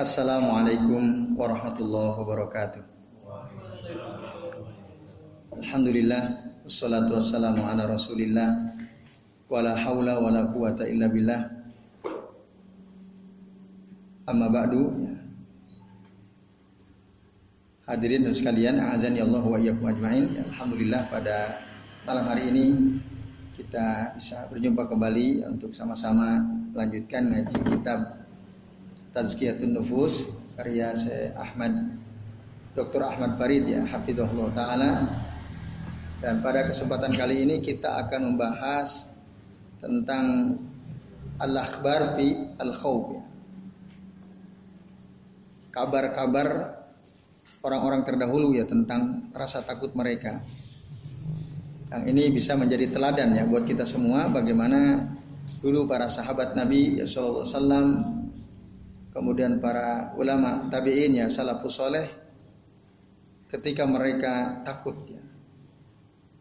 Assalamualaikum warahmatullahi wabarakatuh. Alhamdulillah wassalatu wassalamu ala Rasulillah wala haula wala quwata illa billah. Amma ba'du. Hadirin dan sekalian, azani Allah wa iyyakum ajmain. Alhamdulillah pada malam hari ini kita bisa berjumpa kembali untuk sama-sama melanjutkan ngaji kitab Tazkiyatun Nufus karya Syekh Ahmad Dr. Ahmad Farid ya hafizahullah taala. Dan pada kesempatan kali ini kita akan membahas tentang al-akhbar fi al-khawf ya. Kabar-kabar orang-orang terdahulu ya tentang rasa takut mereka. Yang ini bisa menjadi teladan ya buat kita semua bagaimana dulu para sahabat Nabi ya sallallahu alaihi wasallam kemudian para ulama tabi'in ya salafus soleh ketika mereka takut ya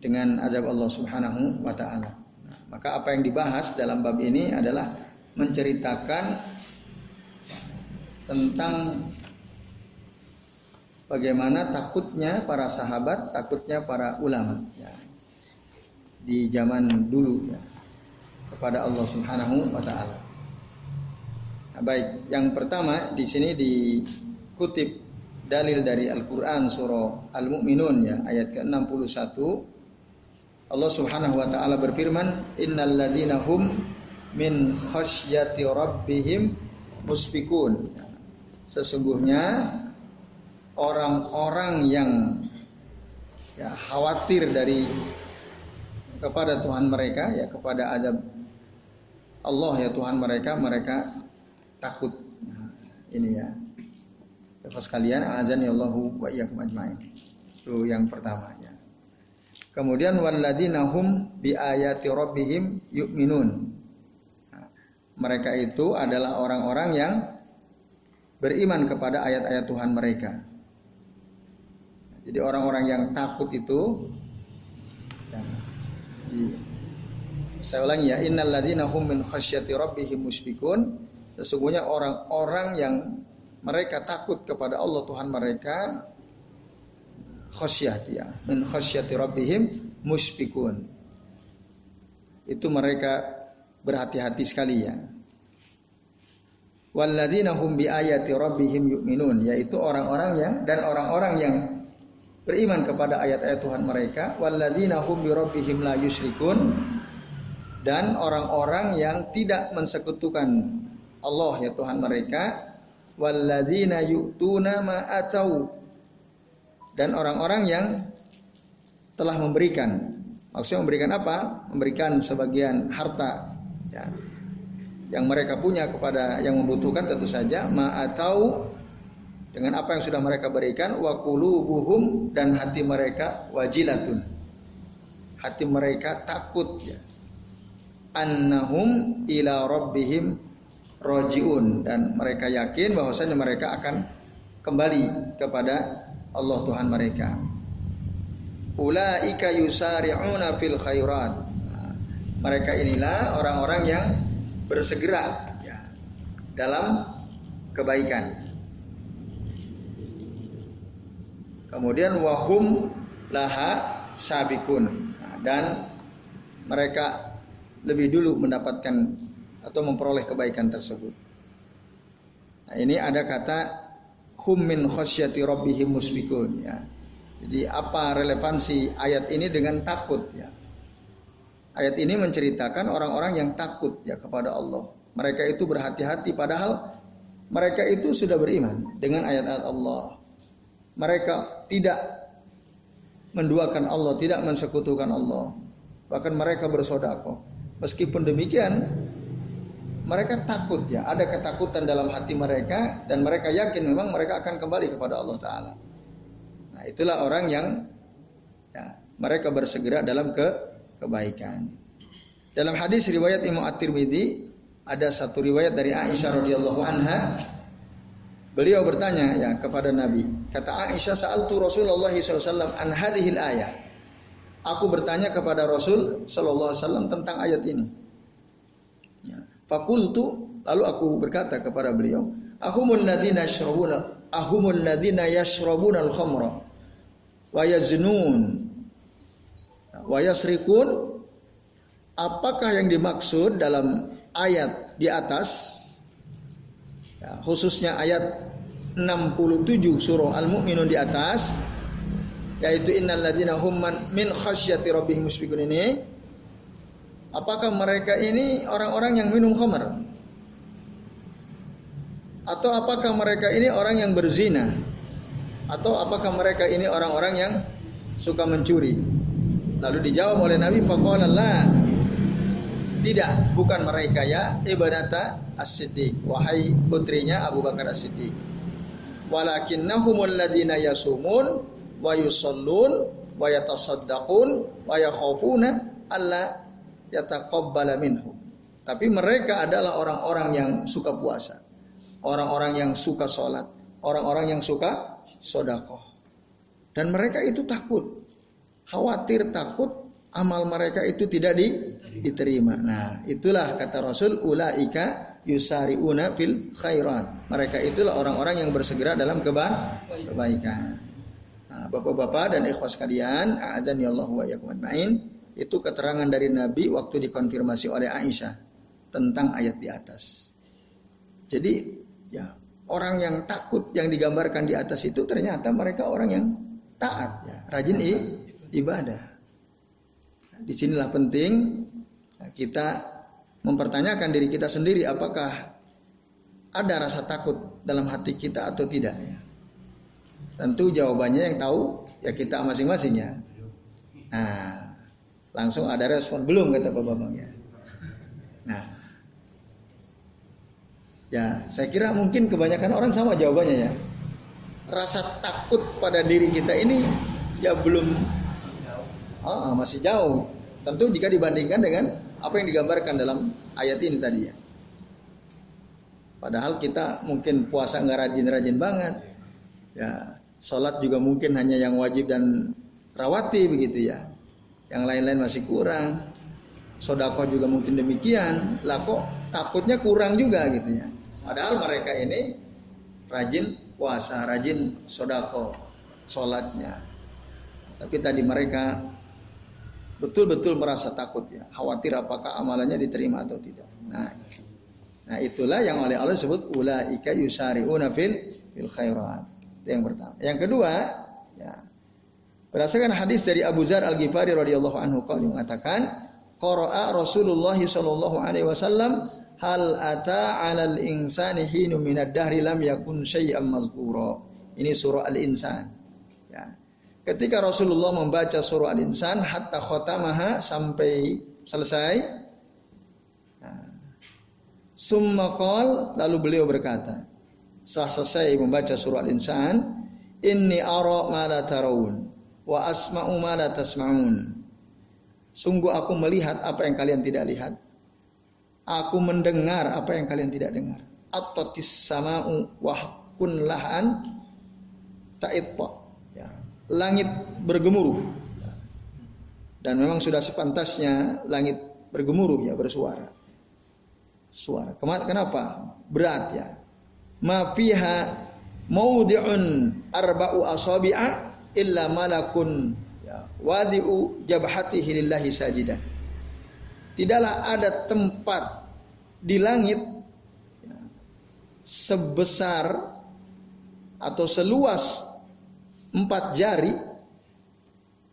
dengan azab Allah Subhanahu wa taala. Nah, maka apa yang dibahas dalam bab ini adalah menceritakan tentang bagaimana takutnya para sahabat, takutnya para ulama ya, di zaman dulu ya, kepada Allah Subhanahu wa taala. Nah, baik, yang pertama di sini dikutip dalil dari Al-Qur'an surah Al-Mu'minun ya ayat ke-61. Allah Subhanahu wa taala berfirman innal ladzina hum min khasyati rabbihim muspikun sesungguhnya orang-orang yang ya khawatir dari kepada Tuhan mereka ya kepada adab Allah ya Tuhan mereka mereka takut. Nah, ini ya. Bapak sekalian, azan ya Allahu wa iyyakum ajmain. Itu yang pertama ya. Kemudian walladzina hum bi ayati rabbihim yu'minun. Nah, mereka itu adalah orang-orang yang beriman kepada ayat-ayat Tuhan mereka. Jadi orang-orang yang takut itu ya, saya ulangi ya innal ladzina hum min khasyati rabbihim musyfikun Sesungguhnya orang-orang yang mereka takut kepada Allah Tuhan mereka khasyah dia. Min khasyati rabbihim muspikun itu mereka berhati-hati sekali ya. Walladzina hum bi ayati rabbihim yu'minun yaitu orang-orang yang dan orang-orang yang beriman kepada ayat-ayat Tuhan mereka walladzina hum la yusyrikun dan orang-orang yang tidak mensekutukan Allah ya Tuhan mereka walladzina yu'tuna ma dan orang-orang yang telah memberikan. Maksudnya memberikan apa? Memberikan sebagian harta ya. Yang mereka punya kepada yang membutuhkan tentu saja ma atau dengan apa yang sudah mereka berikan wa qulubuhum dan hati mereka wajilatun hati mereka takut ya annahum ila rabbihim rojiun dan mereka yakin bahwasanya mereka akan kembali kepada Allah Tuhan mereka. Ulaika yusari'una fil khairat. Nah, mereka inilah orang-orang yang bersegera ya, dalam kebaikan. Kemudian wahum laha sabikun nah, dan mereka lebih dulu mendapatkan atau memperoleh kebaikan tersebut. Nah, ini ada kata hum min khasyati rabbihim musbikun ya. Jadi apa relevansi ayat ini dengan takut ya? Ayat ini menceritakan orang-orang yang takut ya kepada Allah. Mereka itu berhati-hati padahal mereka itu sudah beriman dengan ayat-ayat Allah. Mereka tidak menduakan Allah, tidak mensekutukan Allah. Bahkan mereka bersodakoh. Meskipun demikian, mereka takut ya, ada ketakutan dalam hati mereka dan mereka yakin memang mereka akan kembali kepada Allah Taala. Nah itulah orang yang ya, mereka bersegera dalam ke kebaikan. Dalam hadis riwayat Imam At-Tirmidzi ada satu riwayat dari Aisyah radhiyallahu anha. Beliau bertanya ya kepada Nabi. Kata Aisyah, "Sa'altu Rasulullah SAW an hadhil ayat." Aku bertanya kepada Rasul sallallahu alaihi wasallam tentang ayat ini. Ya. Fakultu lalu aku berkata kepada beliau, "Ahumul ladzina yashrabuna ahumul ladzina yashrabuna al-khamra wa yaznun wa yasrikun?" Apakah yang dimaksud dalam ayat di atas ya, khususnya ayat 67 surah Al-Mu'minun di atas yaitu innal ladzina hum min khasyati rabbihim musyfiqun. Ini apakah mereka ini orang-orang yang minum khamar? Atau apakah mereka ini orang yang berzina? Atau apakah mereka ini orang-orang yang suka mencuri? Lalu dijawab oleh Nabi faqala la tidak bukan mereka ya. Ibadata as-siddiq. Wahai putrinya Abu Bakar as-Siddiq. Walakinnahumul ladina yasumun wa yusallun wa yatasaddaqun wa yakhafuna alla yataqabbala minhum. Tapi mereka adalah orang-orang yang suka puasa, orang-orang yang suka sholat, orang-orang yang suka sodakoh. Dan mereka itu takut, khawatir takut amal mereka itu tidak di, diterima. Nah, itulah kata Rasul ulaika yusariuna fil khairat. Mereka itulah orang-orang yang bersegera dalam keba kebaikan. Nah, Bapak-bapak dan ikhwas sekalian, a'adzan ya Allah wa yakum itu keterangan dari Nabi waktu dikonfirmasi oleh Aisyah tentang ayat di atas. Jadi, ya, orang yang takut yang digambarkan di atas itu ternyata mereka orang yang taat, ya, rajin ibadah. Nah, di sinilah penting ya, kita mempertanyakan diri kita sendiri apakah ada rasa takut dalam hati kita atau tidak ya. Tentu jawabannya yang tahu ya kita masing-masing ya. Nah, langsung ada respon belum kata Pak Bambang ya. Nah, ya saya kira mungkin kebanyakan orang sama jawabannya ya. Rasa takut pada diri kita ini ya belum oh, masih jauh. Tentu jika dibandingkan dengan apa yang digambarkan dalam ayat ini tadi ya. Padahal kita mungkin puasa nggak rajin-rajin banget. Ya, Sholat juga mungkin hanya yang wajib dan rawati begitu ya. Yang lain-lain masih kurang. Sodako juga mungkin demikian. Lah kok takutnya kurang juga gitu ya. Padahal mereka ini rajin puasa, rajin sodako, sholatnya. Tapi tadi mereka betul-betul merasa takut ya, khawatir apakah amalannya diterima atau tidak. Nah, nah itulah yang oleh Allah sebut ulaika yusariuna fil fil khairat. Itu yang pertama. Yang kedua, ya, berdasarkan hadis dari Abu Zar Al Ghifari radhiyallahu anhu yang mengatakan, qara'a Rasulullah sallallahu alaihi wasallam hal ata 'alal insani hinu minad dahri lam yakun syai'an mazkura. Ini surah Al-Insan. Ya. Ketika Rasulullah membaca surah Al-Insan hatta khotamaha sampai selesai. Nah. Summa qal, lalu beliau berkata, setelah selesai membaca surah Al-Insan, inni ara ma la tarawun wa asma'u ma la tasma'un. Sungguh aku melihat apa yang kalian tidak lihat. Aku mendengar apa yang kalian tidak dengar. At-tatis sama'u wa kun lahan ta'itta. Langit bergemuruh. Dan memang sudah sepantasnya langit bergemuruh ya bersuara. Suara. Kenapa? Berat ya ma fiha maudhi'un arba'u asabi'a illa malakun ya, wadi'u jabhatihi lillahi sajidan. Tidaklah ada tempat di langit ya, sebesar atau seluas empat jari.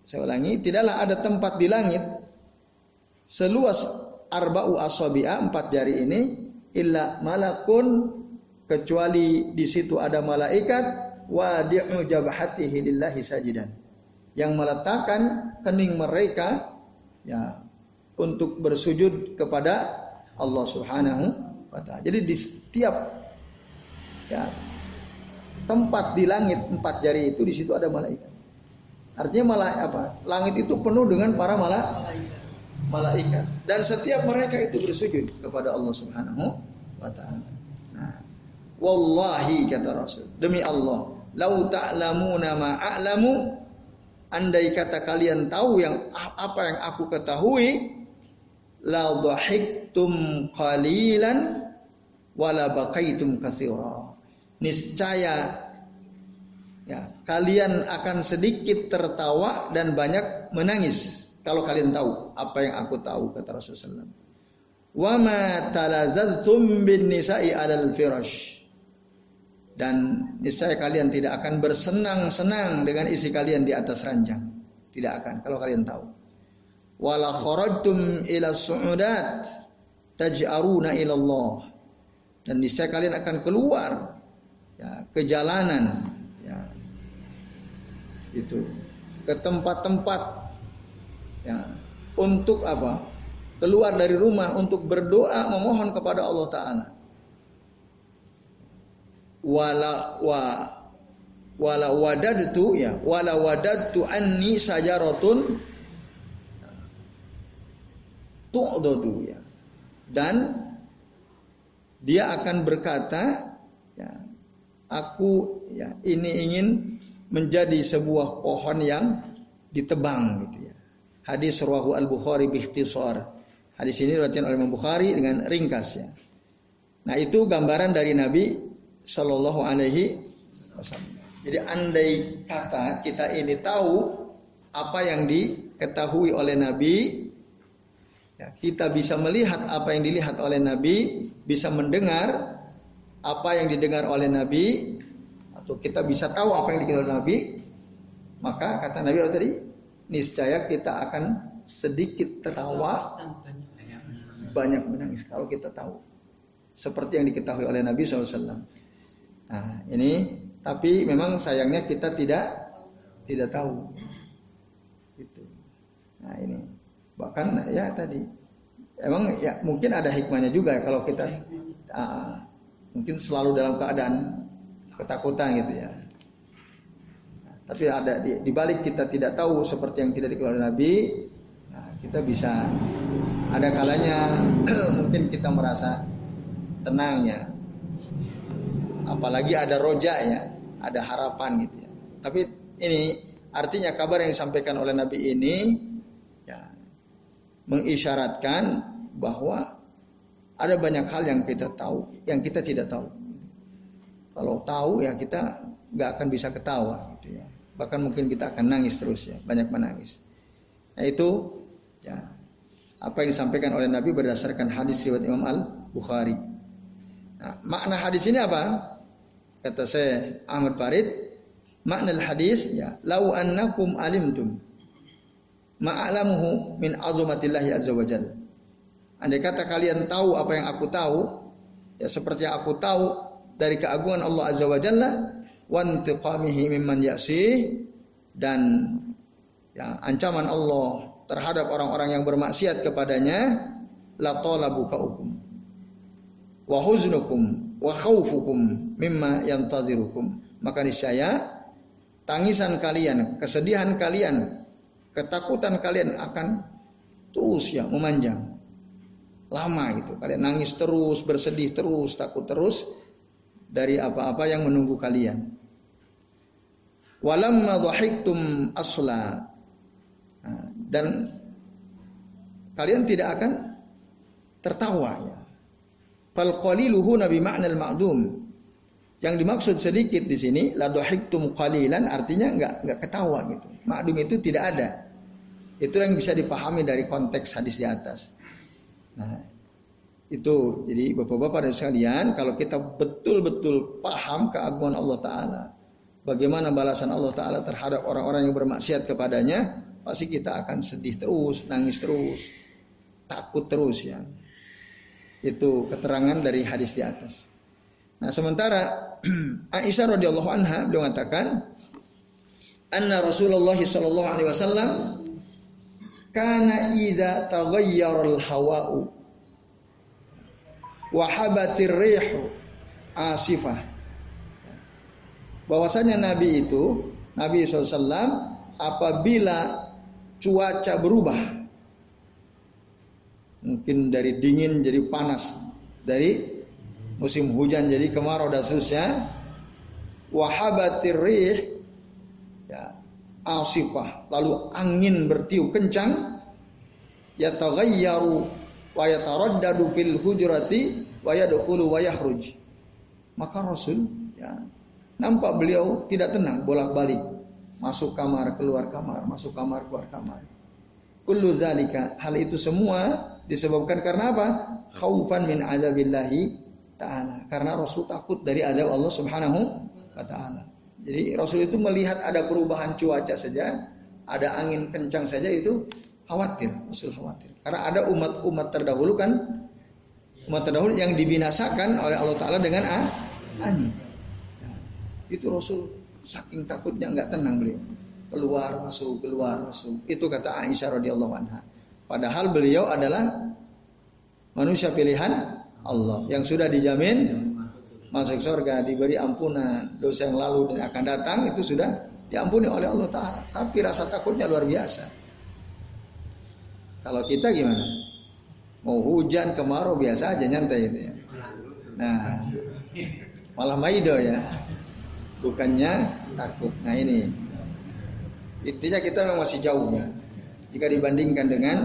Saya ulangi, tidaklah ada tempat di langit seluas arba'u asabi'a empat jari ini illa malakun kecuali di situ ada malaikat wadi'u jabhatihi lillahi sajidan yang meletakkan kening mereka ya untuk bersujud kepada Allah Subhanahu wa taala. Jadi di setiap ya tempat di langit empat jari itu di situ ada malaikat. Artinya malah apa? Langit itu penuh dengan para malaikat. Malaikat dan setiap mereka itu bersujud kepada Allah Subhanahu wa taala. Wallahi kata Rasul, demi Allah, lau ta'lamuna ma a'lamu, andai kata kalian tahu yang apa yang aku ketahui, la dhahiktum qalilan wala bakaitum katsira. Niscaya ya, kalian akan sedikit tertawa dan banyak menangis kalau kalian tahu apa yang aku tahu kata Rasulullah. Wa ma talazaltum bin nisa'i alal firash. Dan niscaya kalian tidak akan bersenang-senang dengan isi kalian di atas ranjang. Tidak akan kalau kalian tahu. Wala kharajtum ila su'udat taj'aruna ila Allah. Dan niscaya kalian akan keluar ke jalanan ya, itu. Ke tempat-tempat. Ya, untuk apa? Keluar dari rumah untuk berdoa memohon kepada Allah Taala. Wala wa wala wadadtu ya. Wala wadadtu anni sajaratun. Tu'dadu ya. Dan dia akan berkata aku ya ini ingin menjadi sebuah pohon yang ditebang gitu ya. Hadis rawahu al bukhari bihtisar. Hadis ini diriwayatkan oleh Imam Bukhari dengan ringkas ya. Nah itu gambaran dari Nabi Shallallahu Alaihi Wasallam. Jadi andai kata kita ini tahu apa yang diketahui oleh Nabi, ya, kita bisa melihat apa yang dilihat oleh Nabi, bisa mendengar apa yang didengar oleh Nabi, atau kita bisa tahu apa yang dikenal Nabi, maka kata Nabi tadi, niscaya kita akan sedikit tertawa, banyak menangis kalau kita tahu. Seperti yang diketahui oleh Nabi SAW. Nah, ini tapi memang sayangnya kita tidak tidak tahu. Gitu. Nah, ini bahkan ya tadi emang ya mungkin ada hikmahnya juga kalau kita uh, mungkin selalu dalam keadaan ketakutan gitu ya. Tapi ada di, di balik kita tidak tahu seperti yang tidak dikeluarkan Nabi, nah, kita bisa ada kalanya mungkin kita merasa tenangnya apalagi ada roja ya, ada harapan gitu ya. Tapi ini artinya kabar yang disampaikan oleh Nabi ini ya, mengisyaratkan bahwa ada banyak hal yang kita tahu, yang kita tidak tahu. Kalau tahu ya kita nggak akan bisa ketawa gitu ya. Bahkan mungkin kita akan nangis terus ya, banyak menangis. Nah itu ya apa yang disampaikan oleh Nabi berdasarkan hadis riwayat Imam Al Bukhari. Nah, makna hadis ini apa? Kata saya Ahmad Farid, makna hadis ya, lau annakum alimtum ma'alamuhu min azumatillahi azza wajal. Andai kata kalian tahu apa yang aku tahu, ya seperti yang aku tahu dari keagungan Allah azza wa intiqamihi mimman ya'si dan ya, ancaman Allah terhadap orang-orang yang bermaksiat kepadanya la talabu kaukum wa huznukum wa khaufukum mimma yantazirukum. Maka niscaya tangisan kalian, kesedihan kalian, ketakutan kalian akan terus ya memanjang. Lama gitu. Kalian nangis terus, bersedih terus, takut terus dari apa-apa yang menunggu kalian. Walamma dhahiktum asla. Nah, dan kalian tidak akan tertawa ya. Fal qaliluhu nabi ma'nal ma'dum. Yang dimaksud sedikit di sini la dhahiktum qalilan artinya enggak enggak ketawa gitu. Ma'dum itu tidak ada. Itu yang bisa dipahami dari konteks hadis di atas. Nah, itu jadi Bapak-bapak dan sekalian, kalau kita betul-betul paham keagungan Allah taala, bagaimana balasan Allah taala terhadap orang-orang yang bermaksiat kepadanya, pasti kita akan sedih terus, nangis terus, takut terus ya. Itu keterangan dari hadis di atas. Nah, sementara Aisyah radhiyallahu anha beliau mengatakan anna Rasulullah sallallahu alaihi wasallam kana idza taghayyara al-hawa'u wa habatir rihu asifah. Bahwasanya Nabi itu Nabi SAW apabila cuaca berubah mungkin dari dingin jadi panas, dari musim hujan jadi kemarau dan seterusnya. Wahabatir rih asifah, lalu angin bertiup kencang, ya taghayyaru wa yataraddadu fil hujrati wa yadkhulu wa yakhruj. Maka Rasul ya nampak beliau tidak tenang bolak-balik masuk kamar keluar kamar masuk kamar keluar kamar. Kullu zalika hal itu semua disebabkan karena apa? Khaufan min azabillahi taala. Karena Rasul takut dari azab Allah Subhanahu wa taala. Jadi Rasul itu melihat ada perubahan cuaca saja, ada angin kencang saja itu khawatir, Rasul khawatir. Karena ada umat-umat terdahulu kan umat terdahulu yang dibinasakan oleh Allah Taala dengan angin. Nah, itu Rasul saking takutnya nggak tenang beliau. Keluar masuk, keluar masuk. Itu kata Aisyah radhiyallahu anha. Padahal beliau adalah manusia pilihan Allah yang sudah dijamin masuk surga, diberi ampunan dosa yang lalu dan akan datang itu sudah diampuni oleh Allah Taala. Tapi rasa takutnya luar biasa. Kalau kita gimana? Mau hujan kemarau biasa aja nyantai itu ya. Nah, malah maido ya. Bukannya takut. Nah ini intinya kita memang masih jauh ya. Jika dibandingkan dengan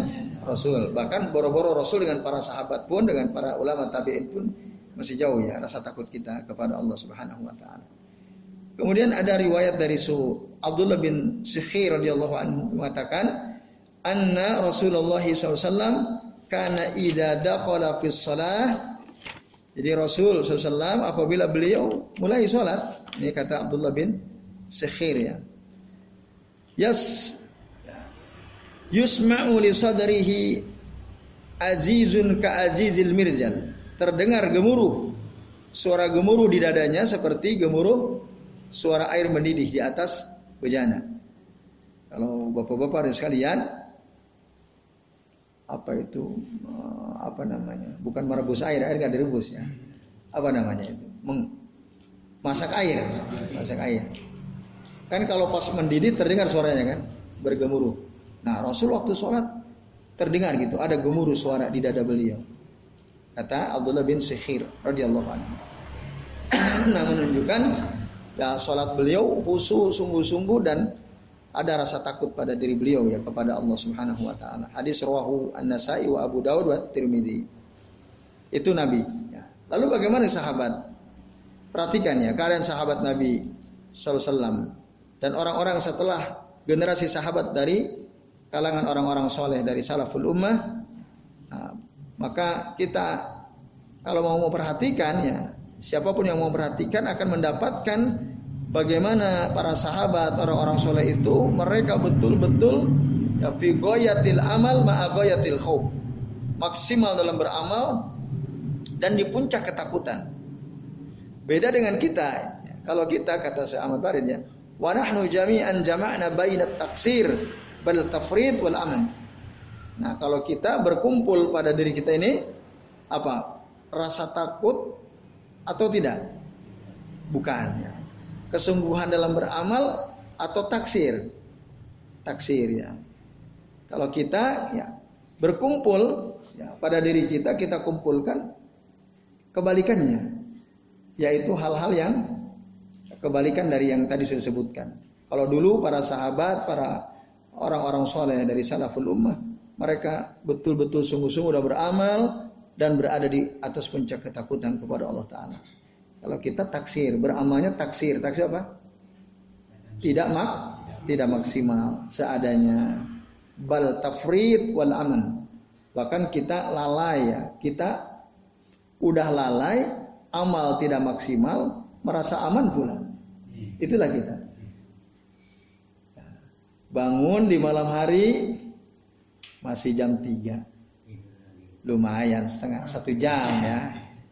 Rasul, bahkan boro-boro Rasul dengan para sahabat pun, dengan para ulama tabiin pun masih jauh ya rasa takut kita kepada Allah Subhanahu wa taala. Kemudian ada riwayat dari Su Abdullah bin Sikhir radhiyallahu anhu mengatakan anna Rasulullah SAW karena idza dakhala fi shalah jadi Rasul SAW apabila beliau mulai sholat ini kata Abdullah bin Sikhir ya. Yas yusma'u li sadrihi azizun ka azizil mirjal terdengar gemuruh suara gemuruh di dadanya seperti gemuruh suara air mendidih di atas bejana. Kalau bapak-bapak dan sekalian, apa itu eh, apa namanya? Bukan merebus air, air nggak direbus ya. Apa namanya itu? Meng, masak air, masak air. Kan kalau pas mendidih terdengar suaranya kan, bergemuruh. Nah Rasul waktu sholat terdengar gitu, ada gemuruh suara di dada beliau. Kata Abdullah bin Sikhir radhiyallahu anhu. nah menunjukkan ya salat beliau khusus sungguh-sungguh dan ada rasa takut pada diri beliau ya kepada Allah Subhanahu wa taala. Hadis rawahu An-Nasa'i wa Abu Dawud wa Tirmidzi. Itu Nabi. Ya. Lalu bagaimana sahabat? Perhatikan ya keadaan sahabat Nabi sallallahu dan orang-orang setelah generasi sahabat dari kalangan orang-orang soleh dari salaful ummah. Maka kita kalau mau memperhatikan ya, siapa pun yang mau memperhatikan akan mendapatkan bagaimana para sahabat orang-orang soleh itu mereka betul-betul ya fi goyatil amal ma'a goyatil khawf. Maksimal dalam beramal dan di puncak ketakutan. Beda dengan kita. Kalau kita kata Syekh Ahmad Barid ya, wa nahnu jami'an jama'na bainat taksir bal tafrid wal aman. Nah, kalau kita berkumpul pada diri kita ini apa? Rasa takut atau tidak? Bukan ya. Kesungguhan dalam beramal atau taksir? Taksir ya. Kalau kita ya berkumpul ya, pada diri kita kita kumpulkan kebalikannya yaitu hal-hal yang kebalikan dari yang tadi sudah disebutkan. Kalau dulu para sahabat, para orang-orang soleh dari salaful ummah mereka betul-betul sungguh-sungguh sudah beramal dan berada di atas puncak ketakutan kepada Allah Taala. Kalau kita taksir, beramalnya taksir, taksir apa? Tidak mak, tidak maksimal, seadanya. Bal tafrid wal aman. Bahkan kita lalai ya, kita udah lalai, amal tidak maksimal, merasa aman pula. Itulah kita. Bangun di malam hari, masih jam 3 lumayan setengah satu jam ya.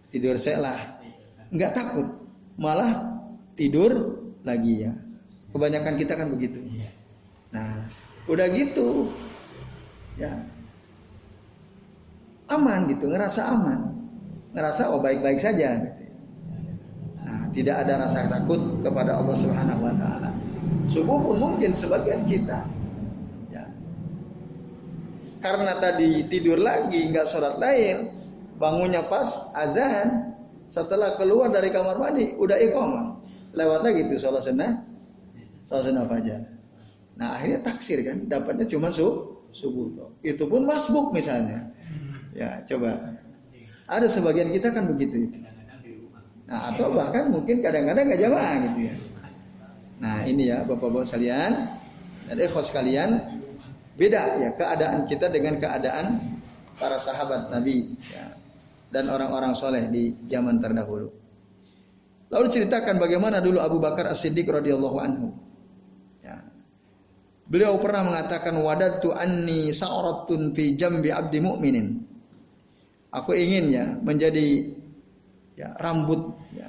Tidur lah. Nggak takut malah tidur lagi ya. Kebanyakan kita kan begitu. Nah udah gitu. Ya. Aman gitu ngerasa aman. Ngerasa oh baik-baik saja nah tidak ada rasa takut kepada Allah Subhanahu Wa Taala. Subuh pun mungkin sebagian kita karena tadi tidur lagi nggak sholat lain bangunnya pas azan setelah keluar dari kamar mandi udah iqamah lewat lagi tuh sholat sunnah sholat sunnah fajar nah akhirnya taksir kan dapatnya cuma su subuh tuh itu pun masbuk misalnya Ya, coba. Ada sebagian kita kan begitu. Nah, atau bahkan mungkin kadang-kadang nggak jamaah gitu ya. Nah, ini ya Bapak-bapak sekalian dan ikhwas sekalian, beda ya keadaan kita dengan keadaan para sahabat Nabi ya, dan orang-orang soleh di zaman terdahulu. Lalu ceritakan bagaimana dulu Abu Bakar As-Siddiq radhiyallahu anhu. Ya. Beliau pernah mengatakan wadatu anni sa'ratun fi jambi abdi mu'minin. Aku ingin ya menjadi ya rambut ya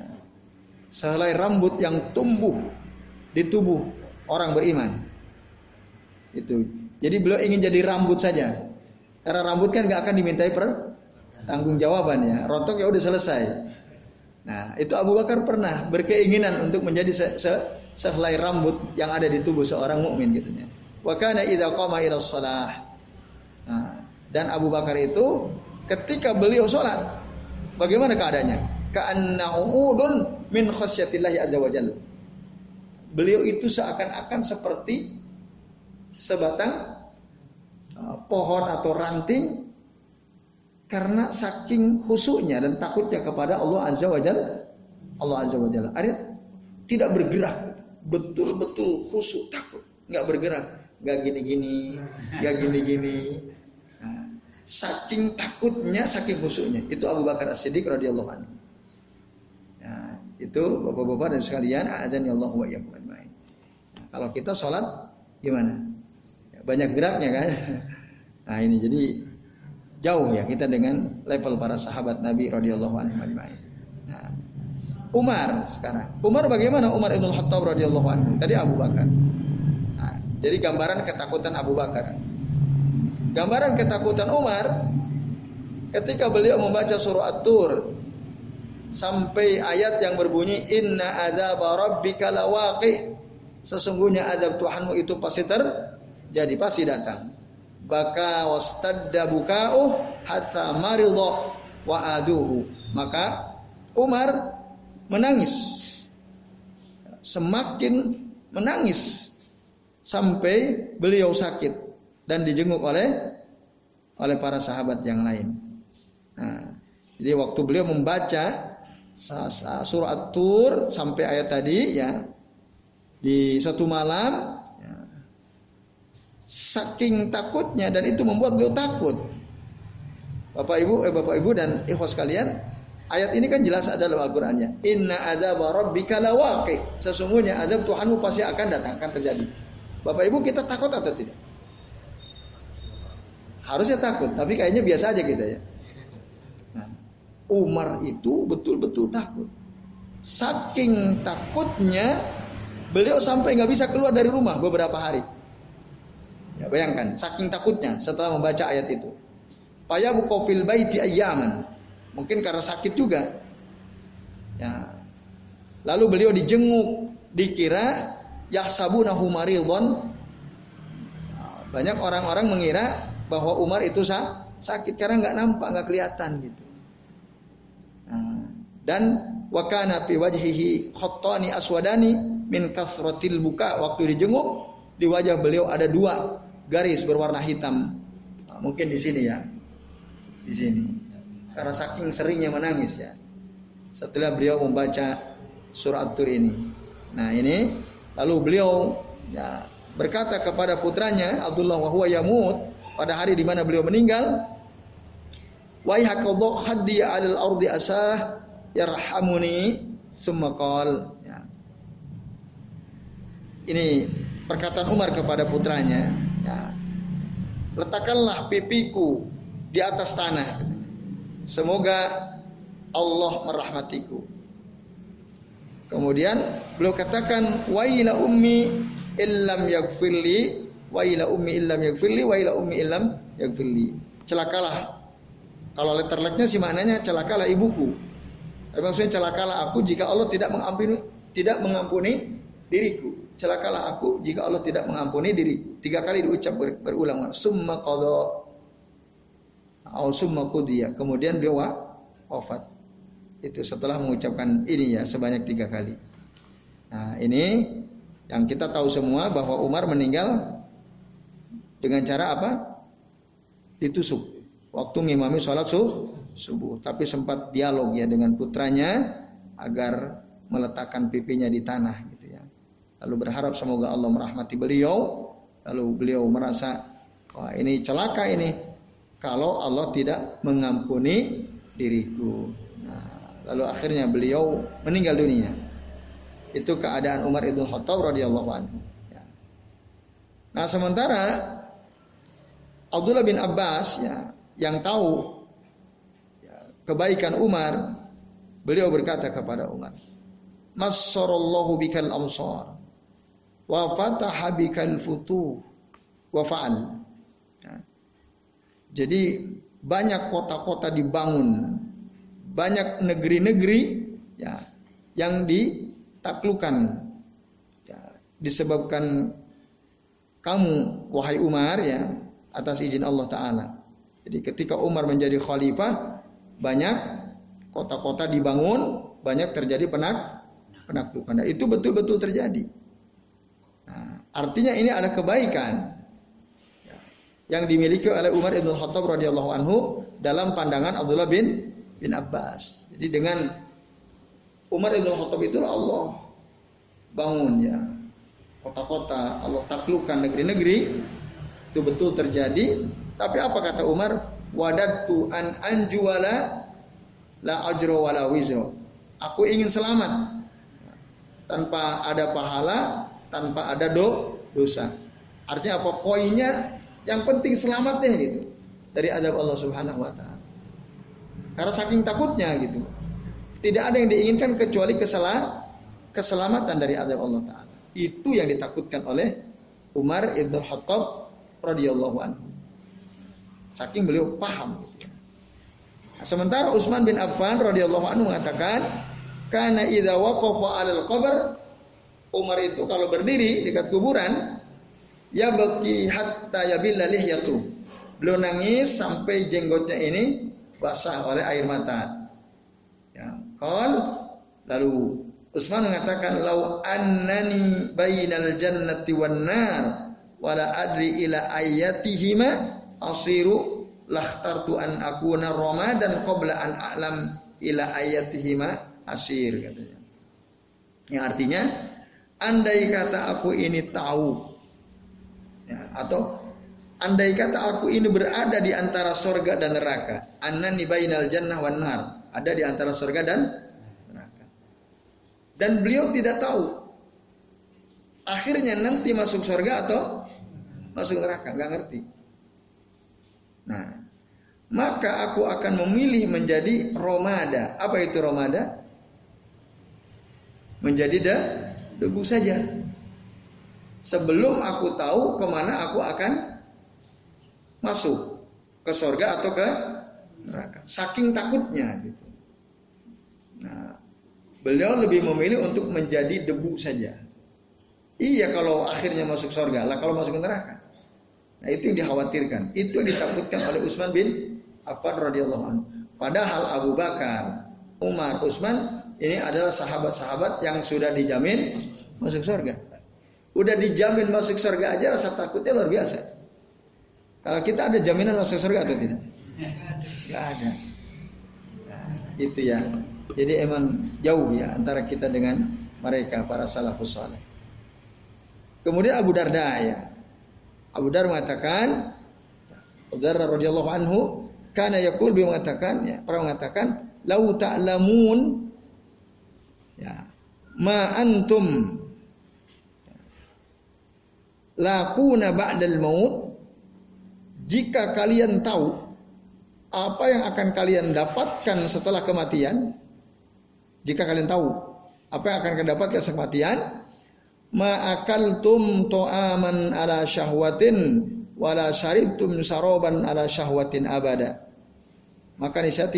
sehelai rambut yang tumbuh di tubuh orang beriman. Itu. Jadi beliau ingin jadi rambut saja. Karena rambut kan gak akan dimintai per tanggung jawaban ya. Rontok ya udah selesai. Nah, itu Abu Bakar pernah berkeinginan untuk menjadi se -se sehelai rambut yang ada di tubuh seorang mukmin gitunya. Wa kana idza qama. Nah, dan Abu Bakar itu ketika beliau sholat, bagaimana keadaannya? Ka'annahu min khasyatillahi azza wajalla. Beliau itu seakan-akan seperti sebatang uh, pohon atau ranting karena saking khusyuknya dan takutnya kepada Allah Azza wa Jalla. Allah Azza wa Jalla. Artinya tidak bergerak, betul-betul khusyuk, takut, nggak bergerak, nggak gini-gini, nggak gini-gini. Nah, saking takutnya, saking khusyuknya. Itu Abu Bakar As-Siddiq radhiyallahu anhu. Nah, itu bapak-bapak dan sekalian, azan ya Allah wa nah, kalau kita sholat gimana? Ya, banyak geraknya kan? Nah ini jadi Jauh ya kita dengan level para sahabat Nabi radhiyallahu anhu Nah, Umar sekarang. Umar bagaimana Umar Ibn Khattab radhiyallahu anhu? Tadi Abu Bakar. Nah, jadi gambaran ketakutan Abu Bakar. Gambaran ketakutan Umar ketika beliau membaca surah At-Tur sampai ayat yang berbunyi inna adzab rabbika lawaqi sesungguhnya azab Tuhanmu itu pasti terjadi pasti datang baka wastadda buka'u hatta maridha wa aduhu. Maka Umar menangis. Semakin menangis sampai beliau sakit dan dijenguk oleh oleh para sahabat yang lain. Nah, jadi waktu beliau membaca surah At-Tur sampai ayat tadi ya di suatu malam Saking takutnya dan itu membuat beliau takut. Bapak Ibu, eh Bapak Ibu dan ikhwas kalian, ayat ini kan jelas ada dalam Al-Qur'annya. Inna adzab rabbika lawaqi. Sesungguhnya azab Tuhanmu pasti akan datang, akan terjadi. Bapak Ibu kita takut atau tidak? Harusnya takut, tapi kayaknya biasa aja kita ya. Nah, Umar itu betul-betul takut. Saking takutnya beliau sampai nggak bisa keluar dari rumah beberapa hari. Ya, bayangkan, saking takutnya setelah membaca ayat itu. Paya bukofil baiti ayyaman. Mungkin karena sakit juga. Ya. Lalu beliau dijenguk, dikira yahsabunahu maridhon. Banyak orang-orang mengira bahwa Umar itu sah, sakit karena nggak nampak, nggak kelihatan gitu. Nah, dan wakana fi wajhihi khattani aswadani min kasratil buka waktu dijenguk di wajah beliau ada dua garis berwarna hitam. Nah, mungkin di sini ya. Di sini. Karena saking seringnya menangis ya. Setelah beliau membaca surat tur ini. Nah, ini lalu beliau ya, berkata kepada putranya Abdullah wa huwa yamut pada hari di mana beliau meninggal, "Wa hakadha khaddi 'alal ardi asah yarhamuni." Summa qal ya. Ini perkataan Umar kepada putranya, ya, letakkanlah pipiku di atas tanah. Semoga Allah merahmatiku. Kemudian beliau katakan wa ila ummi illam yaghfirli wa ila ummi illam yaghfirli wa ila ummi illam yaghfirli. Celakalah. Kalau letterleknya sih maknanya celakalah ibuku. Tapi maksudnya celakalah aku jika Allah tidak mengampuni tidak mengampuni diriku celakalah aku jika Allah tidak mengampuni diri. Tiga kali diucap ber, berulang. Summa qadha au summa qudiya. Kemudian dia wafat. Itu setelah mengucapkan ini ya sebanyak tiga kali. Nah, ini yang kita tahu semua bahwa Umar meninggal dengan cara apa? Ditusuk. waktu ngimami sholat subuh. Tapi sempat dialog ya dengan putranya agar meletakkan pipinya di tanah. Lalu berharap semoga Allah merahmati beliau. Lalu beliau merasa wah ini celaka ini kalau Allah tidak mengampuni diriku. Nah, lalu akhirnya beliau meninggal dunia. Itu keadaan Umar ibn Khattab radhiyallahu anhu. Ya. Nah sementara Abdullah bin Abbas ya yang tahu ya, kebaikan Umar, beliau berkata kepada Umar, Masarallahu bikal amsar wa fataha bikal futuh wa fa'al. Ya. Jadi banyak kota-kota dibangun, banyak negeri-negeri ya yang ditaklukkan ya, disebabkan kamu wahai Umar ya atas izin Allah taala. Jadi ketika Umar menjadi khalifah, banyak kota-kota dibangun, banyak terjadi penak penaklukan. Dan itu betul-betul terjadi. Nah, artinya ini ada kebaikan ya, yang dimiliki oleh Umar ibn Khattab radhiyallahu anhu dalam pandangan Abdullah bin bin Abbas. Jadi dengan Umar ibn Khattab itu Allah bangun ya kota-kota, Allah taklukkan negeri-negeri itu betul terjadi tapi apa kata Umar? Wadatu an anjuala la ajro wala wizro. Aku ingin selamat tanpa ada pahala, tanpa ada do, dosa. Artinya apa? Poinnya yang penting selamat deh gitu dari azab Allah Subhanahu wa taala. Karena saking takutnya gitu. Tidak ada yang diinginkan kecuali kesalah, keselamatan dari azab Allah taala. Itu yang ditakutkan oleh Umar Ibn Khattab radhiyallahu anhu. Saking beliau paham. Nah, sementara Utsman bin Affan radhiyallahu anhu mengatakan, karena idza waqafa 'alal qabr Umar itu kalau berdiri dekat kuburan ya baki hatta yabilla lihyatu. Beliau nangis sampai jenggotnya ini basah oleh air mata. Ya, qal lalu Utsman mengatakan lau annani bainal jannati wan nar wala adri ila ayatihima asiru lakhtartu an akuna ramadan qabla an a'lam ila ayatihima asir katanya. Yang artinya andai kata aku ini tahu ya, atau andai kata aku ini berada di antara sorga dan neraka, annani bainal jannah wan nar, ada di antara sorga dan neraka. Dan beliau tidak tahu akhirnya nanti masuk sorga atau masuk neraka, nggak ngerti. Nah, maka aku akan memilih menjadi romada. Apa itu romada? Menjadi da, debu saja. Sebelum aku tahu ke mana aku akan masuk ke sorga atau ke neraka. Saking takutnya gitu. Nah, beliau lebih memilih untuk menjadi debu saja. Iya kalau akhirnya masuk sorga, lah kalau masuk ke neraka. Nah, itu yang dikhawatirkan. Itu yang ditakutkan oleh Utsman bin Affan radhiyallahu anhu. Padahal Abu Bakar, Umar, Utsman ini adalah sahabat-sahabat yang sudah dijamin masuk surga. Udah dijamin masuk surga aja rasa takutnya luar biasa. Kalau kita ada jaminan masuk surga atau tidak? Gak ada. Itu ya. Jadi emang jauh ya antara kita dengan mereka para salafus saleh. Kemudian Abu Darda ya. Abu Dar mengatakan Abu Dar radhiyallahu anhu karena yakul dia mengatakan ya, pernah mengatakan lau ta'lamun ya. Ma antum. Lakuna ba'dal maut. Jika kalian tahu apa yang akan kalian dapatkan setelah kematian jika kalian tahu apa yang akan kalian dapatkan setelah kematian ma'akaltum to'aman ala syahwatin wala syaribtum saroban ala syahwatin abada. Maka niscaya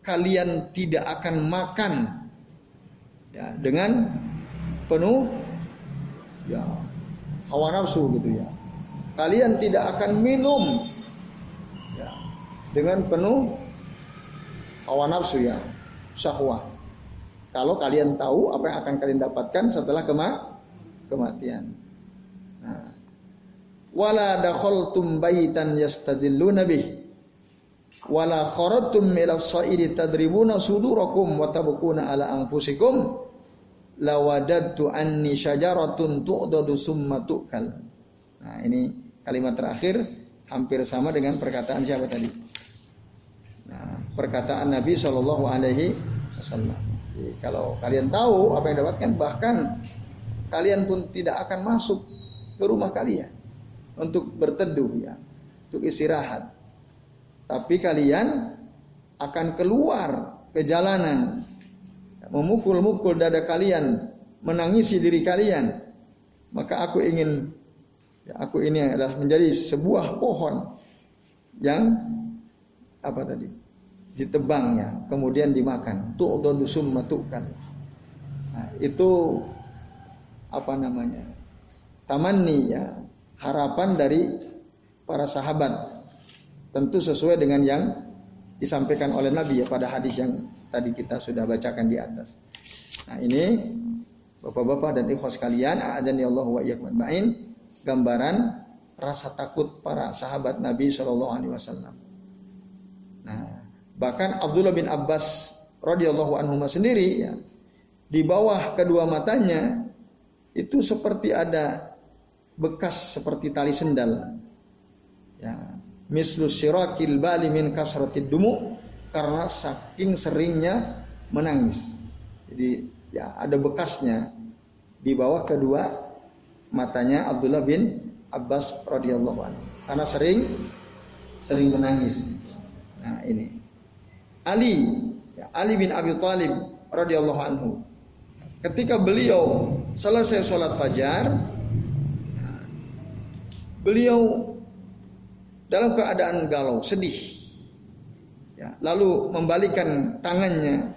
kalian tidak akan makan ya, dengan penuh ya hawa nafsu gitu ya. Kalian tidak akan minum ya, dengan penuh hawa nafsu ya, syahwat. Kalau kalian tahu apa yang akan kalian dapatkan setelah kematian kematian. Nah. Wala dakhaltum baitan yastazilluna bih. Wala kharajtum ila sa'idi tadribuna sudurakum wa tabquna ala anfusikum lawadattu anni syajaratun tu'dadu summa tu'kal. Nah, ini kalimat terakhir hampir sama dengan perkataan siapa tadi? Nah, perkataan Nabi Shallallahu alaihi wasallam. Kalau kalian tahu apa yang dapatkan bahkan kalian pun tidak akan masuk ke rumah kalian untuk berteduh ya, untuk istirahat. Tapi kalian akan keluar ke jalanan, memukul-mukul dada kalian, menangisi diri kalian. Maka aku ingin, ya aku ini adalah menjadi sebuah pohon yang apa tadi? Ditebangnya, kemudian dimakan. Tu'dadu summa tu'kan. Nah, itu apa namanya? Tamanni ya, harapan dari para sahabat Tentu sesuai dengan yang disampaikan oleh Nabi ya pada hadis yang tadi kita sudah bacakan di atas. Nah ini Bapak-bapak dan ikhwas sekalian, a'adzani Allah wa iyyakum gambaran rasa takut para sahabat Nabi Shallallahu alaihi wasallam. Nah, bahkan Abdullah bin Abbas radhiyallahu anhu sendiri ya, di bawah kedua matanya itu seperti ada bekas seperti tali sendal. Ya, mislu sirakil bali min kasratid dumu karena saking seringnya menangis. Jadi ya ada bekasnya di bawah kedua matanya Abdullah bin Abbas radhiyallahu anhu karena sering sering menangis. Nah, ini. Ali ya, Ali bin Abi Thalib radhiyallahu anhu ketika beliau selesai sholat fajar beliau dalam keadaan galau, sedih. Ya, lalu membalikan tangannya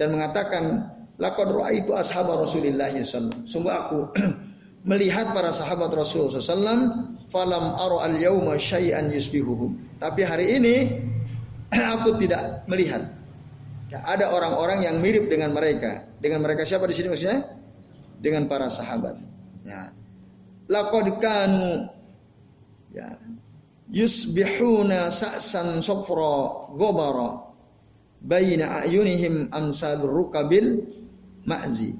dan mengatakan, "Laqad ra'aitu ashab Rasulillah sallallahu Sungguh aku melihat para sahabat Rasulullah SAW, falam aro al yauma syai'an yusbihuhum. Tapi hari ini aku tidak melihat. Ya, ada orang-orang yang mirip dengan mereka. Dengan mereka siapa di sini maksudnya? Dengan para sahabat. Ya. Laqad kanu ya yusbihuna sa'san sofra gobara baina ayunihim amsal rukabil ma'zi.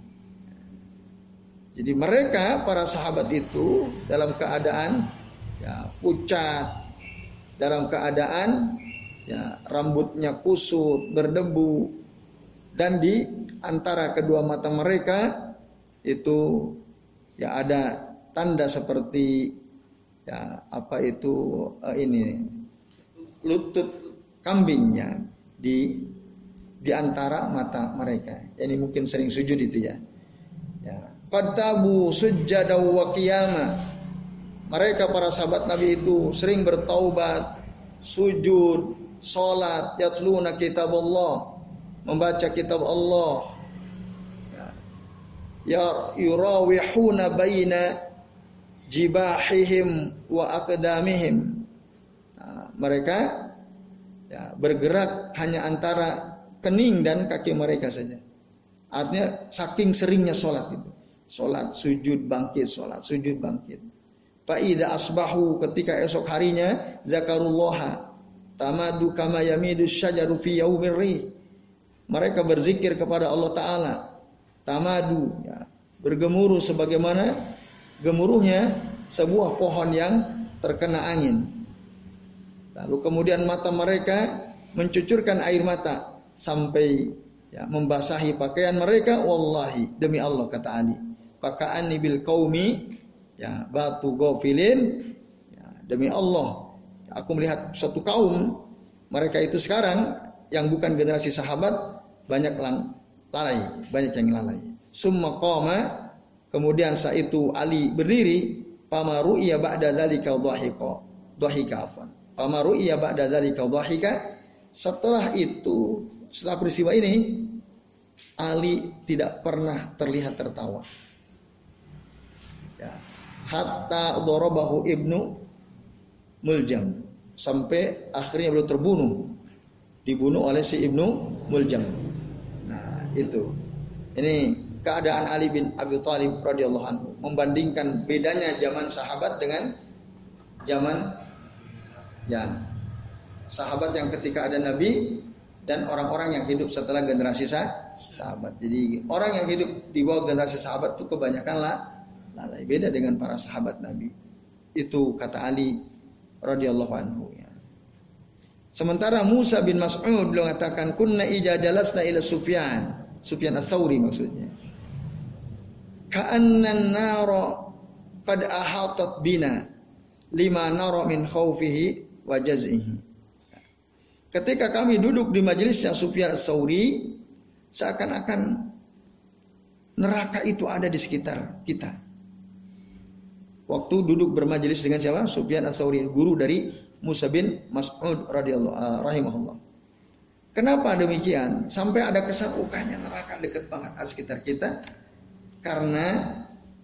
Jadi mereka para sahabat itu dalam keadaan ya, pucat, dalam keadaan ya, rambutnya kusut, berdebu, dan di antara kedua mata mereka itu ya ada tanda seperti ya apa itu uh, ini lutut kambingnya di di antara mata mereka. Ini mungkin sering sujud itu ya. Ya, qatabu sujjada wa qiyama. Mereka para sahabat Nabi itu sering bertaubat, sujud, salat, yatluna kitab Allah, membaca kitab Allah. Ya, ya yurawihuna baina jibahihim wa aqdamihim. Nah, mereka ya, bergerak hanya antara kening dan kaki mereka saja. Artinya saking seringnya sholat itu. Sholat, sujud, bangkit, sholat, sujud, bangkit. Fa'idha asbahu ketika esok harinya zakarullah tamadu kama yamidu syajaru fi yaumir Mereka berzikir kepada Allah Ta'ala. Tamadu, ya, bergemuruh sebagaimana gemuruhnya sebuah pohon yang terkena angin. Lalu kemudian mata mereka mencucurkan air mata sampai ya, membasahi pakaian mereka. Wallahi demi Allah kata Ali. Pakaani bil kaumi ya batu gofilin ya, demi Allah aku melihat suatu kaum mereka itu sekarang yang bukan generasi sahabat banyak lang, lalai banyak yang lalai summa qama Kemudian saat itu Ali berdiri, pamaru iya ba'da dzalika dhahika. Dhahika apa? Pamaru iya ba'da dzalika dhahika. Setelah itu, setelah peristiwa ini, Ali tidak pernah terlihat tertawa. Ya. Hatta dorobahu ibnu Muljam. Sampai akhirnya beliau terbunuh. Dibunuh oleh si ibnu Muljam. Nah itu. Ini keadaan Ali bin Abi Thalib radhiyallahu anhu membandingkan bedanya zaman sahabat dengan zaman ya sahabat yang ketika ada Nabi dan orang-orang yang hidup setelah generasi sah, sahabat. Jadi orang yang hidup di bawah generasi sahabat itu kebanyakan lah lalai. Beda dengan para sahabat Nabi. Itu kata Ali radhiyallahu anhu ya. Sementara Musa bin Mas'ud beliau mengatakan kunna ija jalasna ila Sufyan. Sufyan ats-Tsauri maksudnya. Ka'annan nara qad ahatat bina lima nara min khaufihi wa jaz'ihi. Ketika kami duduk di majelisnya Sufyan ats-Tsauri, seakan-akan neraka itu ada di sekitar kita. Waktu duduk bermajelis dengan siapa? Sufyan ats-Tsauri, guru dari Musa bin Mas'ud radhiyallahu uh, rahimahullah. Kenapa demikian? Sampai ada kesan ukahnya neraka dekat banget di sekitar kita karena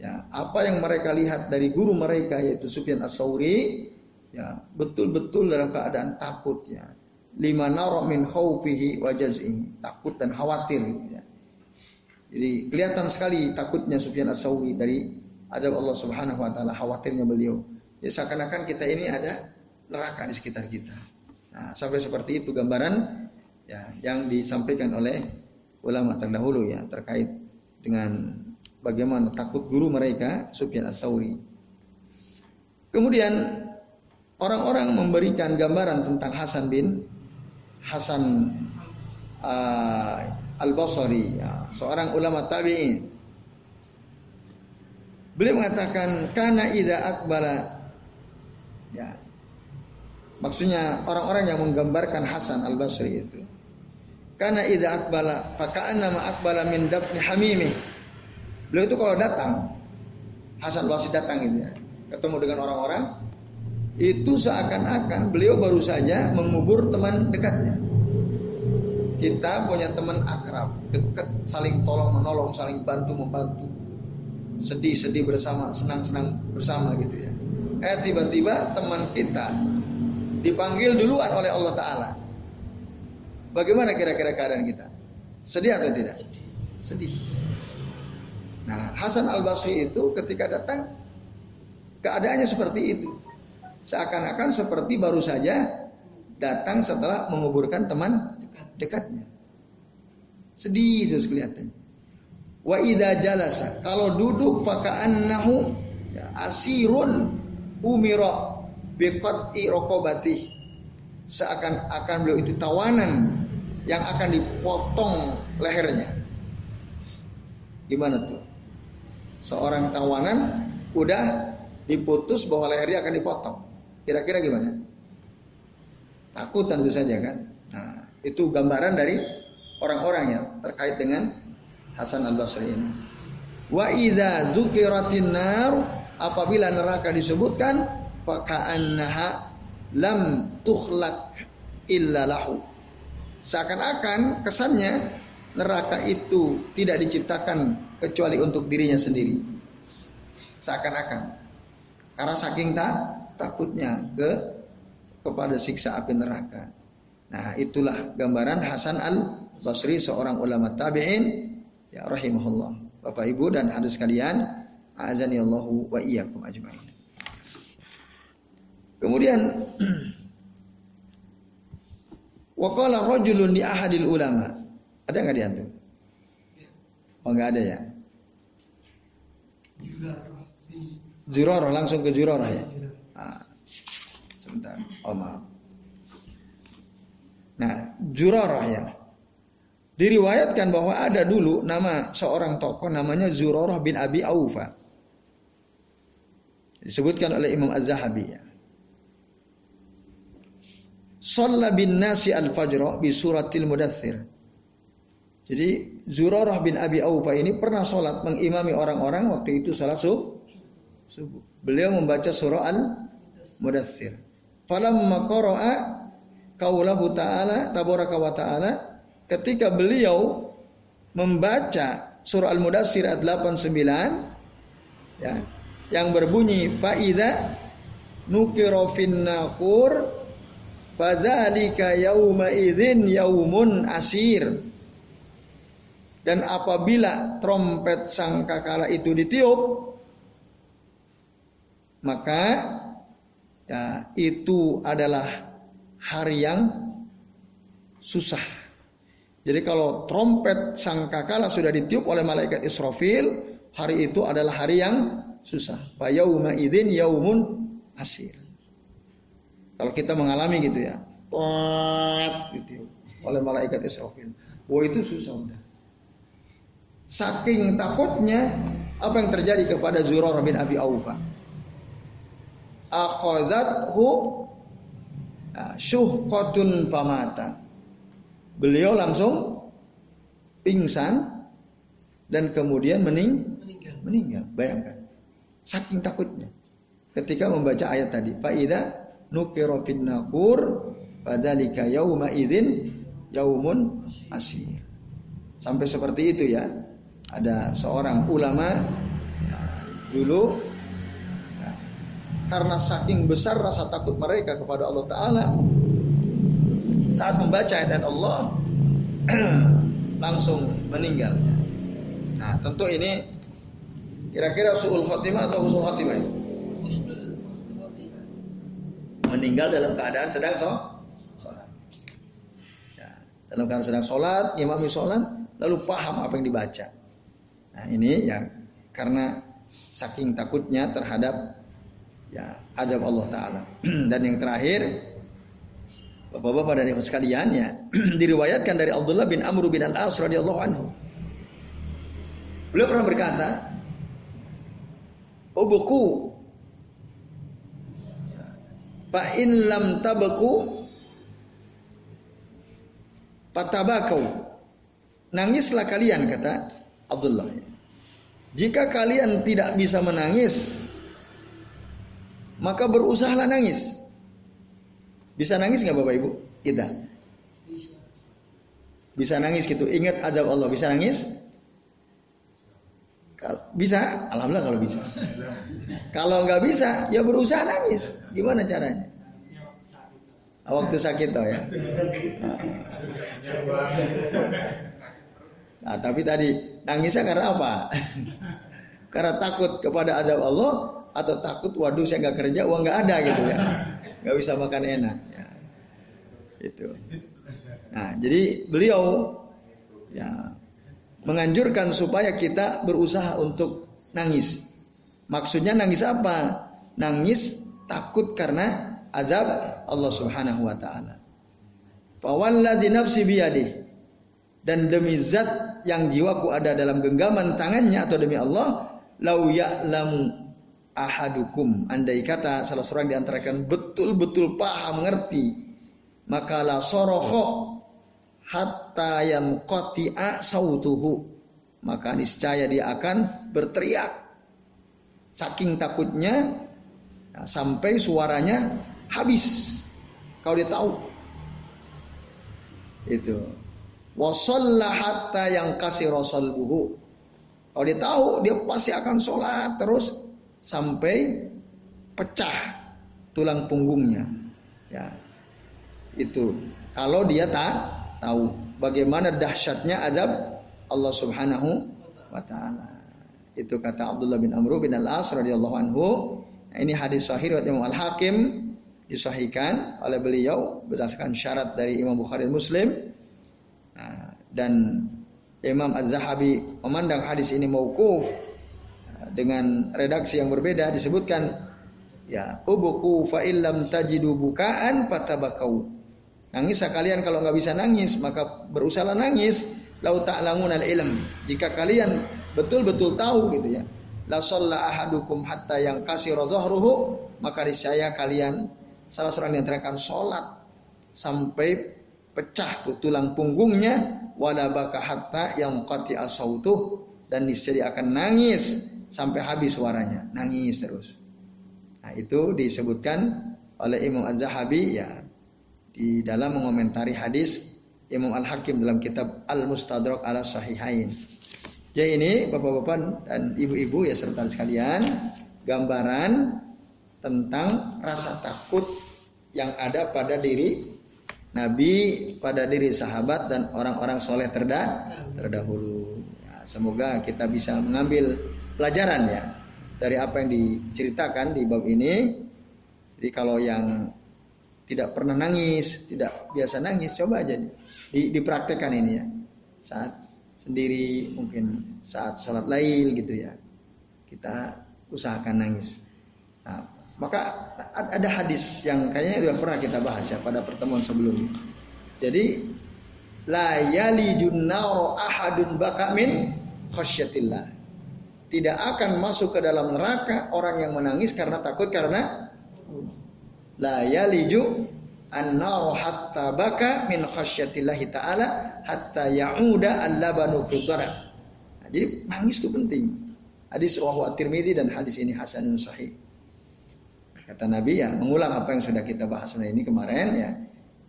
ya apa yang mereka lihat dari guru mereka yaitu Sufyan As-Sauri ya betul-betul dalam keadaan takut ya lima naro min khawfihi wa takut dan khawatir gitu ya. Jadi kelihatan sekali takutnya Sufyan As-Sauri dari azab Allah Subhanahu wa taala, khawatirnya beliau. Ya seakan-akan kita ini ada neraka di sekitar kita. Nah, sampai seperti itu gambaran ya yang disampaikan oleh ulama terdahulu ya terkait dengan bagaimana takut guru mereka Sufyan As-Sauri. Kemudian orang-orang memberikan gambaran tentang Hasan bin Hasan uh, Al-Basri, ya, seorang ulama tabi'in. Beliau mengatakan karena ida akbala ya. Maksudnya orang-orang yang menggambarkan Hasan Al-Basri itu. Karena ida akbala faka'anna ma akbala min dabni hamimi. Beliau itu kalau datang Hasan Al-Basri datang itu ya, ketemu dengan orang-orang itu seakan-akan beliau baru saja mengubur teman dekatnya. Kita punya teman akrab, dekat, saling tolong menolong, saling bantu membantu, sedih-sedih bersama, senang-senang bersama gitu ya. Eh tiba-tiba teman kita dipanggil duluan oleh Allah Taala. Bagaimana kira-kira keadaan kita? Sedih atau tidak? Sedih. Nah, Hasan Al Basri itu ketika datang keadaannya seperti itu. Seakan-akan seperti baru saja datang setelah menguburkan teman dekatnya. Sedih terus kelihatan. Wa idza jalasa, kalau duduk faka'annahu ya, asirun umira biqat'i raqabati. Seakan-akan beliau itu tawanan yang akan dipotong lehernya. Gimana tuh? Seorang tawanan udah diputus bahwa lehernya akan dipotong. Kira-kira gimana? Takut tentu saja kan. Nah, itu gambaran dari orang-orang yang terkait dengan Hasan Al Basri ini. Wa idza dzukiratin nar apabila neraka disebutkan faka'annaha lam tukhlaq illa lahu. Seakan-akan kesannya neraka itu tidak diciptakan kecuali untuk dirinya sendiri. Seakan-akan karena saking tak takutnya ke kepada siksa api neraka. Nah, itulah gambaran Hasan Al Basri seorang ulama tabi'in ya rahimahullah. Bapak Ibu dan hadis sekalian, azani Allahu wa iyyakum ajmain. Kemudian Waqala rajulun li ahadil ulama. Ada nggak di antum? Oh nggak ada ya. Zurarah langsung ke Zurarah ya. Nah, sebentar. Oh maaf. Nah, Zurarah ya. Diriwayatkan bahwa ada dulu nama seorang tokoh namanya Zurarah bin Abi Aufa. Disebutkan oleh Imam Az-Zahabi ya. Shalla bin nasi al-fajr bi suratil mudaththir. Jadi Zurarah bin Abi Aufa ini pernah sholat mengimami orang-orang waktu itu sholat subuh subuh. Beliau membaca surah Al-Mudaththir. Falamma qara'a qaulahu ta'ala tabaraka wa ta'ala ketika beliau membaca surah Al-Mudaththir ayat 89 ya yang berbunyi faida nukira fin naqur fadzalika yauma idzin yaumun asir dan apabila trompet sangkakala itu ditiup maka ya itu adalah hari yang susah. Jadi kalau trompet sangkakala sudah ditiup oleh malaikat Israfil, hari itu adalah hari yang susah. Fa yauma idzin yaumun asir. Kalau kita mengalami gitu ya, gitu oleh malaikat Israfil. Wah itu susah udah. Saking takutnya apa yang terjadi kepada Zuror bin Abi Aufa. Akhazathu syuhqatun pamata. Beliau langsung pingsan dan kemudian mening meninggal. meninggal. Bayangkan. Saking takutnya. Ketika membaca ayat tadi. Fa'idha nukira fin naqur padalika yauma idzin yaumun asir. Sampai seperti itu ya. Ada seorang ulama dulu karena saking besar rasa takut mereka kepada Allah Ta'ala saat membaca ayat-ayat Allah langsung meninggal. Nah tentu ini kira-kira suul khotimah atau usul khotimah ini? Meninggal dalam keadaan sedang sholat. Ya, dalam keadaan sedang sholat, imami sholat, lalu paham apa yang dibaca. Nah ini ya karena saking takutnya terhadap ya azab Allah taala. dan yang terakhir Bapak-bapak dan ibu sekalian ya diriwayatkan dari Abdullah bin Amr bin Al-As radhiyallahu anhu. Beliau pernah berkata, "Ubuku fa in lam tabku patabakau." Nangislah kalian kata Abdullah. Jika kalian tidak bisa menangis, maka berusahalah nangis. Bisa nangis nggak Bapak Ibu? Kita. Bisa. Bisa nangis gitu. Ingat azab Allah. Bisa nangis? Bisa, alhamdulillah kalau bisa. kalau nggak bisa, ya berusaha nangis. Gimana caranya? Waktu sakit toh ya. Nah, tapi tadi nangisnya karena apa? karena takut kepada azab Allah atau takut waduh saya nggak kerja uang nggak ada gitu ya. Nggak bisa makan enak ya. itu nah jadi beliau ya menganjurkan supaya kita berusaha untuk nangis. Maksudnya nangis apa? Nangis takut karena azab Allah Subhanahu wa taala. Fawalladhi nafsi dan demi zat yang jiwaku ada dalam genggaman tangannya atau demi Allah lau ya'lamu ahadukum. Andai kata salah seorang di antara kalian betul-betul paham mengerti maka la soroho hatta yang qati'a sautuhu. Maka niscaya dia akan berteriak. Saking takutnya ya, sampai suaranya habis. Kalau dia tahu. Itu wasalla hatta yang kasih buhu kalau dia tahu dia pasti akan sholat terus sampai pecah tulang punggungnya. Ya. Itu kalau dia tak tahu bagaimana dahsyatnya azab Allah Subhanahu wa taala. Itu kata Abdullah bin Amr bin Al-As radhiyallahu anhu. Nah, ini hadis sahih riwayat Imam Al-Hakim disahihkan oleh beliau berdasarkan syarat dari Imam Bukhari dan Muslim. Dan Imam Az-Zahabi memandang hadis ini mauquf dengan redaksi yang berbeda disebutkan ya ubuku fa illam tajidu bukaan fatabakau. Nangis kalian kalau nggak bisa nangis maka berusaha nangis. Lau ta'lamun al ilm. Jika kalian betul-betul tahu gitu ya. La shalla ahadukum hatta yang kasih dhahruhu maka niscaya kalian salah seorang yang terakan sholat sampai pecah tuh tulang punggungnya wala baka hatta yang qati asautuh dan niscaya akan nangis sampai habis suaranya, nangis terus. Nah, itu disebutkan oleh Imam Az-Zahabi ya di dalam mengomentari hadis Imam Al-Hakim dalam kitab Al-Mustadrak ala Sahihain. Jadi ini Bapak-bapak dan Ibu-ibu ya serta sekalian gambaran tentang rasa takut yang ada pada diri Nabi, pada diri sahabat dan orang-orang soleh terda terdahulu. Ya, semoga kita bisa mengambil pelajaran ya dari apa yang diceritakan di bab ini. Jadi kalau yang tidak pernah nangis, tidak biasa nangis, coba aja di, dipraktekkan ini ya. Saat sendiri mungkin saat sholat lail gitu ya. Kita usahakan nangis. Nah, maka ada hadis yang kayaknya sudah pernah kita bahas ya pada pertemuan sebelumnya. Jadi la yalijun naro ahadun baka min khasyatillah. Tidak akan masuk ke dalam neraka orang yang menangis karena takut karena la yaliju an-nar hatta baka min khasyatillahi ta'ala hatta ya'uda al-labanu fidara. Nah, jadi nangis itu penting. Hadis rawahu at-Tirmidzi dan hadis ini hasanun sahih. Kata Nabi ya mengulang apa yang sudah kita bahas ini kemarin ya.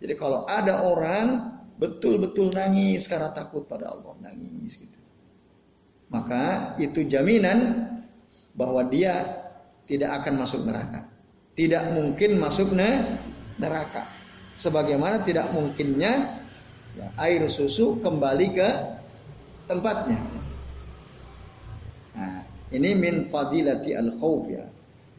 Jadi kalau ada orang betul-betul nangis karena takut pada Allah, nangis gitu maka itu jaminan bahwa dia tidak akan masuk neraka. Tidak mungkin masuk neraka. Sebagaimana tidak mungkinnya ya, air susu kembali ke tempatnya. Nah, ini min fadilati al khawf ya.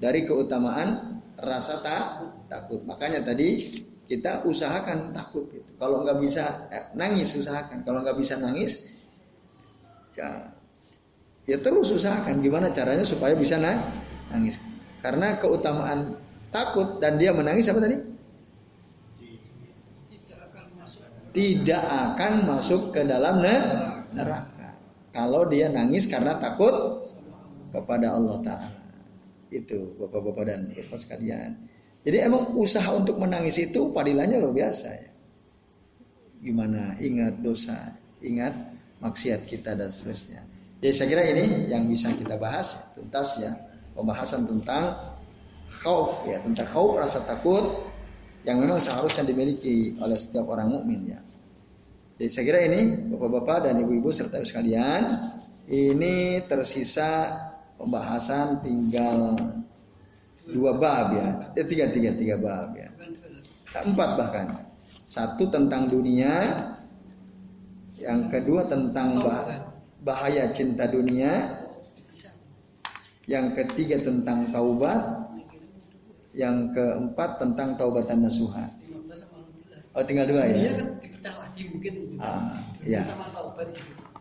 Dari keutamaan rasa tak, takut. Makanya tadi kita usahakan takut gitu. Kalau nggak bisa eh, nangis usahakan. Kalau nggak bisa nangis ya Ya terus usahakan gimana caranya supaya bisa nangis. Karena keutamaan takut dan dia menangis apa tadi? Tidak akan masuk ke dalam neraka. Kalau dia nangis karena takut kepada Allah Ta'ala. Itu bapak-bapak dan ibu sekalian. Jadi emang usaha untuk menangis itu padilanya luar biasa ya. Gimana ingat dosa, ingat maksiat kita dan seterusnya. Jadi saya kira ini yang bisa kita bahas tuntas ya pembahasan tentang khauf ya tentang khauf rasa takut yang memang seharusnya dimiliki oleh setiap orang mukmin ya. Jadi saya kira ini bapak-bapak dan ibu-ibu serta sekalian ini tersisa pembahasan tinggal dua bab ya, ya tiga tiga tiga bab ya, empat bahkan satu tentang dunia, yang kedua tentang bah bahaya cinta dunia. Yang ketiga tentang taubat. Yang keempat tentang taubatan nasuha. Oh tinggal dua ya? kan dipecah lagi mungkin. Ah, ya.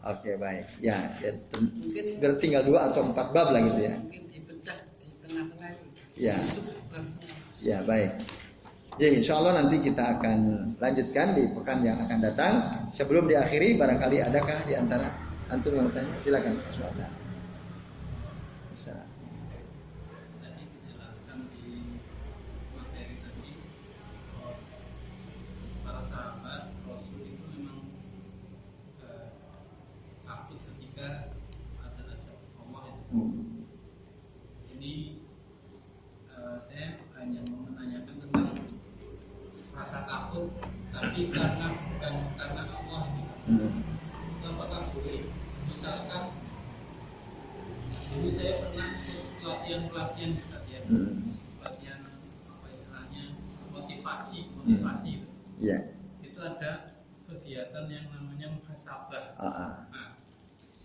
Oke baik. Ya, ya mungkin tinggal dua atau empat bab lah gitu ya. Mungkin dipecah di tengah-tengah. Ya. Ya baik. Jadi insya Allah nanti kita akan lanjutkan di pekan yang akan datang. Sebelum diakhiri barangkali adakah di antara Antum yang bertanya, silakan. Suara. Bisa. Tadi dijelaskan di materi tadi para sahabat Rasul itu memang uh, takut ketika ada rasa Allah itu. Hmm. Ini uh, saya hanya mau menanyakan tentang rasa takut, tapi karena bukan karena Allah. Gitu. Hmm. Apakah boleh misalkan dulu saya pernah pelatihan-pelatihan di ya. hmm. pelatihan apa istilahnya motivasi motivasi hmm. yeah. itu ada kegiatan yang muhasabah uh -uh. nah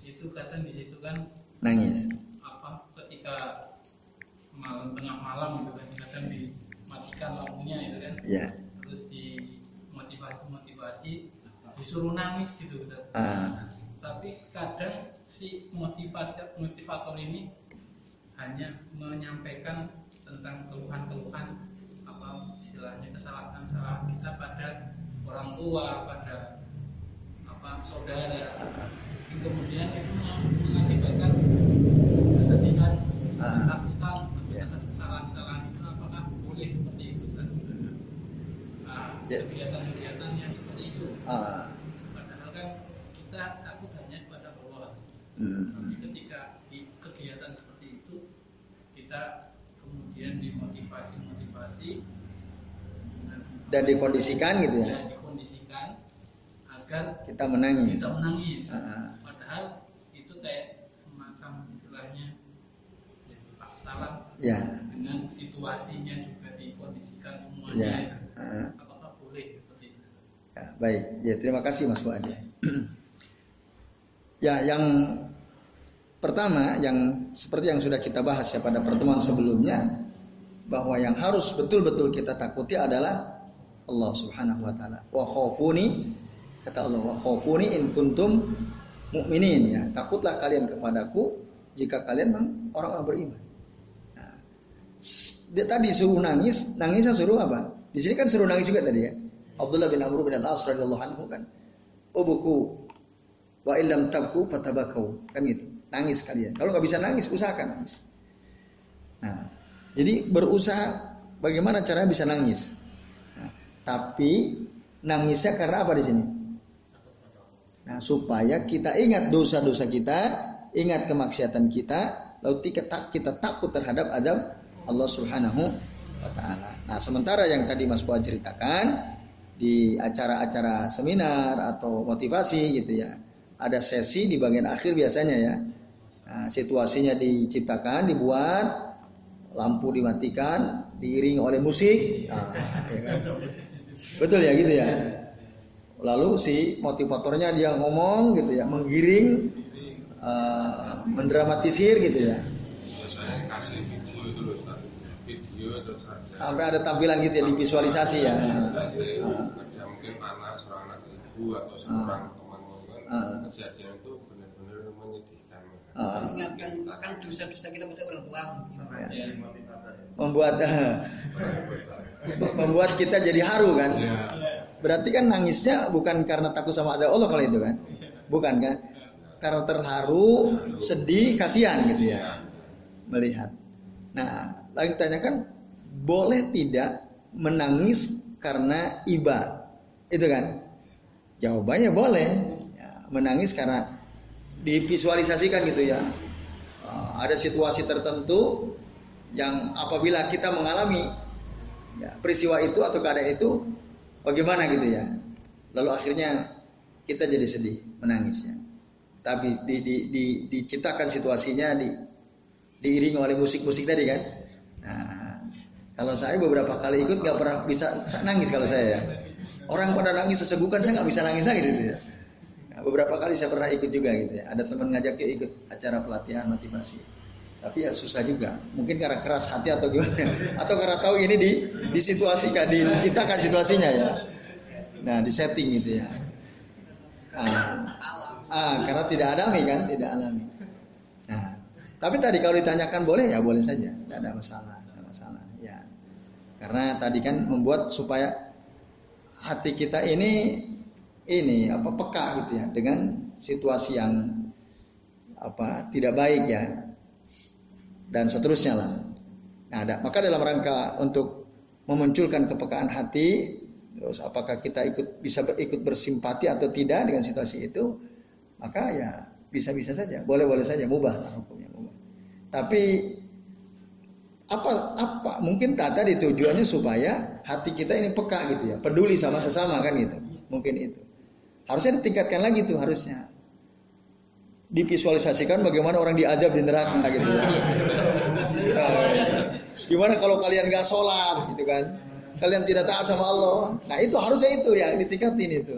itu kadang di situ kan nangis. apa ketika malam tengah malam gitu kan kadang dimatikan lampunya itu kan. Yeah. terus di motivasi motivasi disuruh nangis gitu kan uh tapi kadang si motivasi motivator ini hanya menyampaikan tentang keluhan-keluhan apa istilahnya kesalahan-kesalahan kita pada orang tua pada apa saudara kemudian itu mengakibatkan kesedihan ketakutan yeah. atas kesalahan-kesalahan itu apakah boleh seperti itu Ustaz? Nah, ya. kegiatan-kegiatan yang seperti itu uh. padahal kan kita Hmm. ketika di kegiatan seperti itu kita kemudian dimotivasi-motivasi dan dikondisikan gitu ya. Agar kita menangis. Kita menangis. Uh Padahal itu kayak semacam istilahnya ya, paksalah ya. dengan situasinya juga dikondisikan semuanya. Ya. Uh Apakah boleh seperti itu? Ya, baik. Ya, terima kasih Mas Fuad. Ya, yang pertama yang seperti yang sudah kita bahas ya pada pertemuan sebelumnya bahwa yang harus betul-betul kita takuti adalah Allah Subhanahu wa taala. Wa khafuni kata Allah wa khafuni in kuntum mukminin ya. Takutlah kalian kepadaku jika kalian orang-orang beriman. Nah, dia tadi suruh nangis, nangisnya suruh apa? Di sini kan suruh nangis juga tadi ya. Abdullah bin Amr bin Al-As radhiyallahu anhu kan. Ubuku wa illam tabku fatabakau kan gitu. Nangis kalian. Kalau nggak bisa nangis, usahakan nangis. Nah, jadi berusaha bagaimana caranya bisa nangis. Nah, tapi nangisnya karena apa di sini? Nah, supaya kita ingat dosa-dosa kita, ingat kemaksiatan kita, lalu kita, kita takut terhadap azab Allah Subhanahu wa taala. Nah, sementara yang tadi Mas Fuad ceritakan di acara-acara seminar atau motivasi gitu ya. Ada sesi di bagian akhir biasanya ya. Nah, situasinya diciptakan, dibuat, lampu dimatikan, diiringi oleh musik. Nah, ya kan? Betul ya gitu ya. Lalu si motivatornya dia ngomong gitu ya, menggiring, uh, mendramatisir gitu ya. Sampai ada tampilan gitu ya, divisualisasi ya. mungkin panas seorang anak ibu atau seorang teman teman kejadian itu benar-benar menyedihkan. Mengingatkan akan dosa-dosa kita pada orang tua. Membuat membuat kita jadi haru kan. Berarti kan nangisnya bukan karena takut sama ada Allah kalau itu kan. Bukan kan? Karena terharu, sedih, kasihan gitu ya. Melihat. Nah, lagi ditanyakan boleh tidak menangis karena iba? Itu kan? Jawabannya boleh. Ya, menangis karena divisualisasikan gitu ya. Uh, ada situasi tertentu yang apabila kita mengalami ya, peristiwa itu atau keadaan itu bagaimana gitu ya. Lalu akhirnya kita jadi sedih, menangis ya. Tapi di, di, di, diciptakan situasinya di diiringi oleh musik-musik tadi kan. Nah, kalau saya beberapa kali ikut nggak pernah bisa nangis kalau saya ya. Orang pada nangis sesegukan saya nggak bisa nangis lagi gitu ya. Nah, beberapa kali saya pernah ikut juga gitu ya. Ada teman ngajak ikut acara pelatihan motivasi. Tapi ya susah juga. Mungkin karena keras hati atau gimana. Atau karena tahu ini di di situasi diciptakan situasinya ya. Nah, di setting gitu ya. Nah, ah, karena tidak alami kan, tidak alami. Nah, tapi tadi kalau ditanyakan boleh ya boleh saja, tidak ada masalah, tidak masalah. Ya, karena tadi kan membuat supaya hati kita ini ini apa peka gitu ya dengan situasi yang apa tidak baik ya dan seterusnya lah. Nah, ada, maka dalam rangka untuk memunculkan kepekaan hati, terus apakah kita ikut bisa ikut bersimpati atau tidak dengan situasi itu, maka ya bisa-bisa saja, boleh-boleh saja, mubah lah hukumnya mubah. Tapi apa apa mungkin tata tujuannya supaya hati kita ini peka gitu ya, peduli sama sesama kan gitu, mungkin itu. Harusnya ditingkatkan lagi tuh harusnya divisualisasikan bagaimana orang diajab di neraka gitu ya. Gimana kalau kalian gak sholat gitu kan? Kalian tidak taat sama Allah. Nah itu harusnya itu ya ditingkatin itu.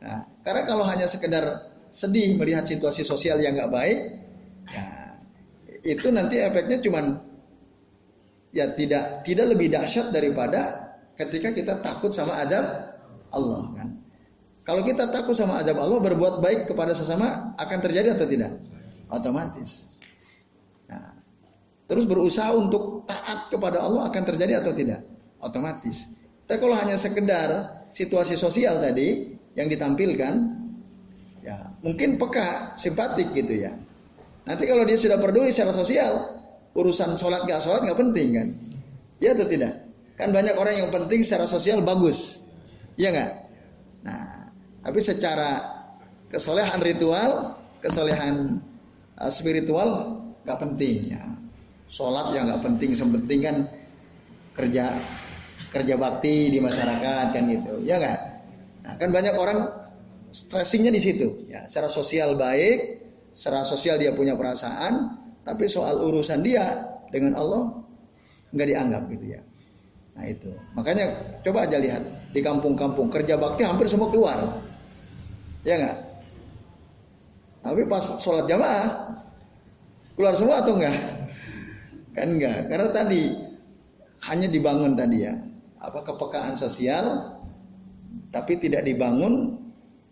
Nah, karena kalau hanya sekedar sedih melihat situasi sosial yang gak baik, ya itu nanti efeknya cuman ya tidak tidak lebih dahsyat daripada ketika kita takut sama azab Allah kan. Kalau kita takut sama azab Allah, berbuat baik kepada sesama akan terjadi atau tidak? Otomatis. Nah, terus berusaha untuk taat kepada Allah akan terjadi atau tidak? Otomatis. Tapi kalau hanya sekedar situasi sosial tadi yang ditampilkan, ya mungkin peka, simpatik gitu ya. Nanti kalau dia sudah peduli secara sosial, urusan sholat gak sholat gak penting kan? Ya atau tidak? Kan banyak orang yang penting secara sosial bagus, iya nggak? Tapi secara kesolehan ritual, kesolehan uh, spiritual gak penting ya. Sholat yang gak penting, sepenting kan kerja kerja bakti di masyarakat kan gitu, ya nggak? Nah, kan banyak orang stressingnya di situ, ya. Secara sosial baik, secara sosial dia punya perasaan, tapi soal urusan dia dengan Allah nggak dianggap gitu ya. Nah itu, makanya coba aja lihat di kampung-kampung kerja bakti hampir semua keluar. Ya enggak? Tapi pas sholat jamaah keluar semua atau enggak? Kan enggak, karena tadi hanya dibangun tadi ya apa kepekaan sosial tapi tidak dibangun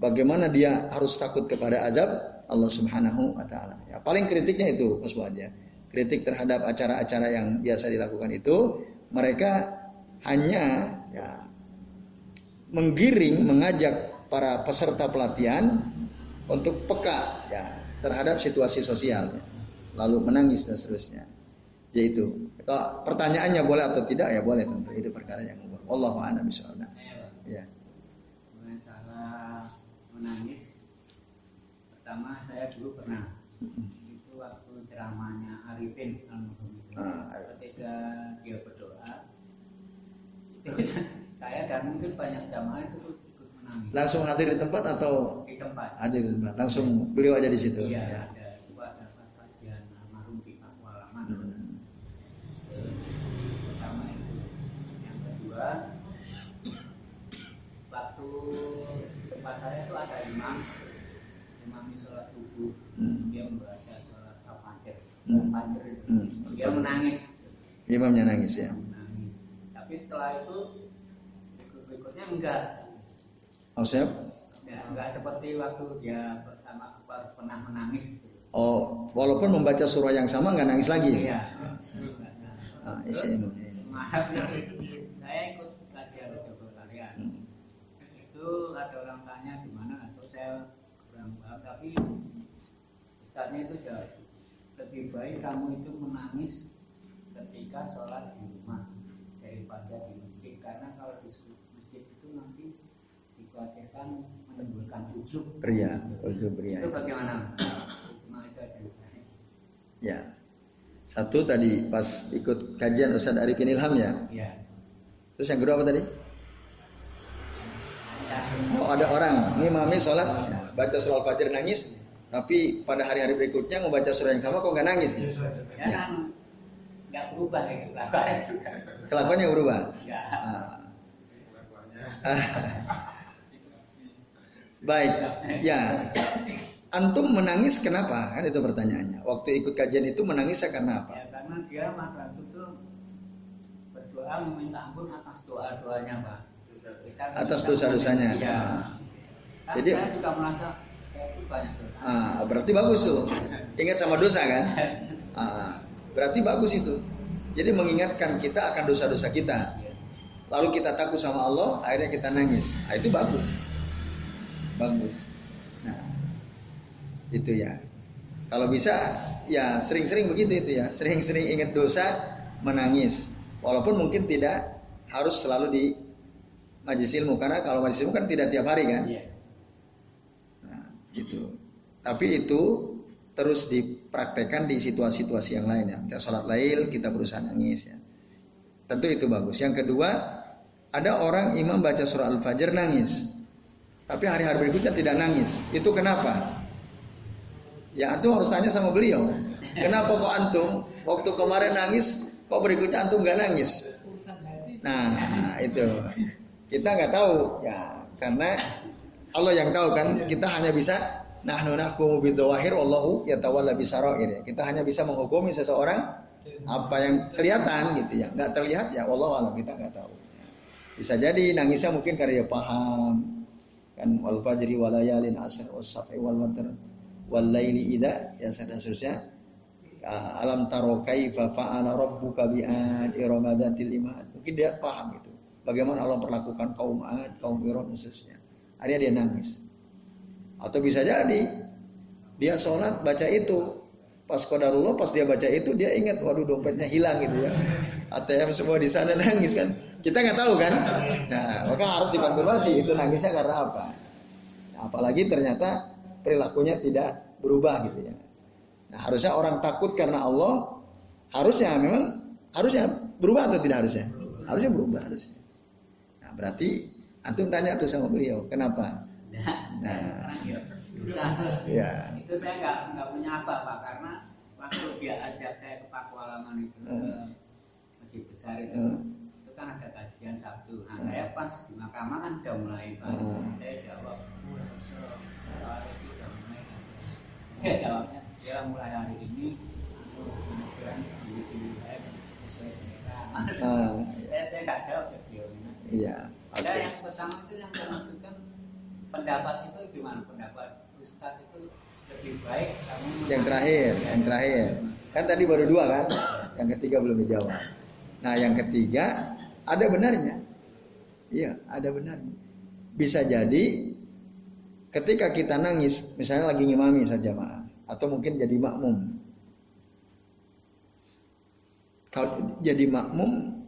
bagaimana dia harus takut kepada azab Allah Subhanahu wa taala. Ya, paling kritiknya itu Mas ya. Kritik terhadap acara-acara yang biasa dilakukan itu mereka hanya ya menggiring, mengajak para peserta pelatihan untuk peka ya terhadap situasi sosial, ya. lalu menangis dan seterusnya. Yaitu, kalau pertanyaannya boleh atau tidak ya boleh tentu itu perkara yang umum. Allah a'lam bishawab. Ya. Masalah menangis. Pertama saya dulu pernah itu waktu ceramahnya Arifin almarhum itu. Ah, ketika dia berdoa, saya dan mungkin banyak jamaah itu. Langsung hadir di tempat atau di tempat? Hadir di tempat. Langsung beliau aja di situ. Iya, ya. ada dua pas kajian almarhum di Pakualaman. Hmm. pertama itu. Yang kedua, waktu tempat saya itu ada imam, imam sholat subuh, hmm. dia membaca sholat al-fajr, hmm. hmm. dia menangis. Imamnya nangis ya. Menangis. Tapi setelah itu berikutnya enggak. Oh siap? Ya, enggak seperti waktu dia pertama pernah menangis. Oh, walaupun membaca surah yang sama enggak nangis lagi? Iya. Ah, isi Maaf ya, saya ikut kajian Joko kalian. Hmm. Itu ada orang tanya di mana atau saya kurang paham tapi Ustaznya itu jawab lebih baik kamu itu menangis ketika sholat di rumah daripada di masjid karena kalau di dikhawatirkan menimbulkan ujub. Pria, ujub pria. Itu bagaimana? Ya. Satu tadi pas ikut kajian Ustaz Arifin Ilham ya. Iya. Terus yang kedua apa tadi? Oh ada orang ini mami sholat ya, baca surah al-fajr nangis, tapi pada hari-hari berikutnya mau baca surah yang sama kok nggak nangis? Ya, ya. kan nggak berubah itu kelakuannya berubah. Ya. Nah, Baik, ya. Antum menangis kenapa? Kan itu pertanyaannya. Waktu ikut kajian itu menangis karena apa? Ya, karena dia maka itu berdoa meminta ampun atas doa-doanya, Pak. atas dosa-dosanya. Iya. Kan Jadi saya juga merasa itu banyak dosa. Ah, berarti bagus tuh. Ingat sama dosa kan? Ah, berarti bagus itu. Jadi mengingatkan kita akan dosa-dosa kita. Lalu kita takut sama Allah, akhirnya kita nangis. Nah, itu bagus. Bagus. Nah, itu ya. Kalau bisa ya sering-sering begitu itu ya, sering-sering ingat dosa, menangis. Walaupun mungkin tidak harus selalu di majlis ilmu karena kalau majlis ilmu kan tidak tiap hari kan. Iya. Nah, itu. Tapi itu terus dipraktekkan di situasi-situasi yang lain ya. Kita sholat lail, kita berusaha nangis ya. Tentu itu bagus. Yang kedua, ada orang imam baca surah Al-Fajr nangis. Tapi hari-hari berikutnya tidak nangis. Itu kenapa? Ya antum harus tanya sama beliau. Kenapa kok antum waktu kemarin nangis, kok berikutnya antum gak nangis? Nah itu kita nggak tahu ya karena Allah yang tahu kan kita hanya bisa nahnu nahkumu bidzawahir wallahu yatawalla bisarair ya. Kita hanya bisa menghukumi seseorang apa yang kelihatan gitu ya. Nggak terlihat ya Allah alam kita nggak tahu. Bisa jadi nangisnya mungkin karena dia paham kan wal fajri wal layalin asr was safi wal watr wal laili ida ya seterusnya. Alam taro kaifa fa'ala rabbuka bi ad iramadatil imad. Mungkin dia paham itu. Bagaimana Allah perlakukan kaum ad kaum iram dan seterusnya. Akhirnya dia nangis. Atau bisa jadi dia sholat baca itu. Pas kodarullah pas dia baca itu dia ingat waduh dompetnya hilang gitu ya ATM semua di sana nangis kan. Kita nggak tahu kan. Nah, maka harus dikonfirmasi itu nangisnya karena apa. Nah, apalagi ternyata perilakunya tidak berubah gitu ya. Nah, harusnya orang takut karena Allah harusnya memang harusnya berubah atau tidak harusnya? Harusnya berubah harusnya. Nah, berarti antum tanya tuh sama beliau, kenapa? Nah, ya. Itu saya nggak punya apa pak karena waktu dia ajak saya ke Pakualaman itu. Besar itu hmm. itu kan ada kajian Sabtu nah hmm. saya pas di mahkamah kan udah mulai pak hmm. saya jawab itu udah mulai saya jawabnya ya mulai hari ini kemudian di saya Ah, saya saya nggak jawab ini. Iya. Ada Oke. yang pertama itu yang saya maksudkan pendapat itu gimana pendapat Ustaz itu lebih baik kamu Yang terakhir, yang terakhir. Kan tadi baru dua kan? Yang ketiga belum dijawab. Nah, yang ketiga ada benarnya. Iya, ada benarnya. Bisa jadi ketika kita nangis, misalnya lagi ngimami saja atau mungkin jadi makmum. Kalau jadi makmum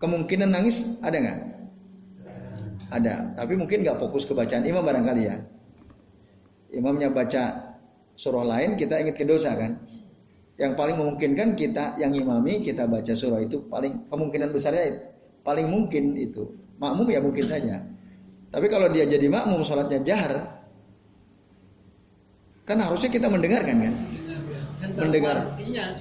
kemungkinan nangis ada nggak? Ada, tapi mungkin nggak fokus ke bacaan imam barangkali ya. Imamnya baca surah lain, kita ingat ke dosa kan? Yang paling memungkinkan kita yang imami kita baca surah itu paling kemungkinan besarnya paling mungkin itu. Makmum ya mungkin saja. Tapi kalau dia jadi makmum sholatnya jahar, kan harusnya kita mendengarkan kan? Mendengar.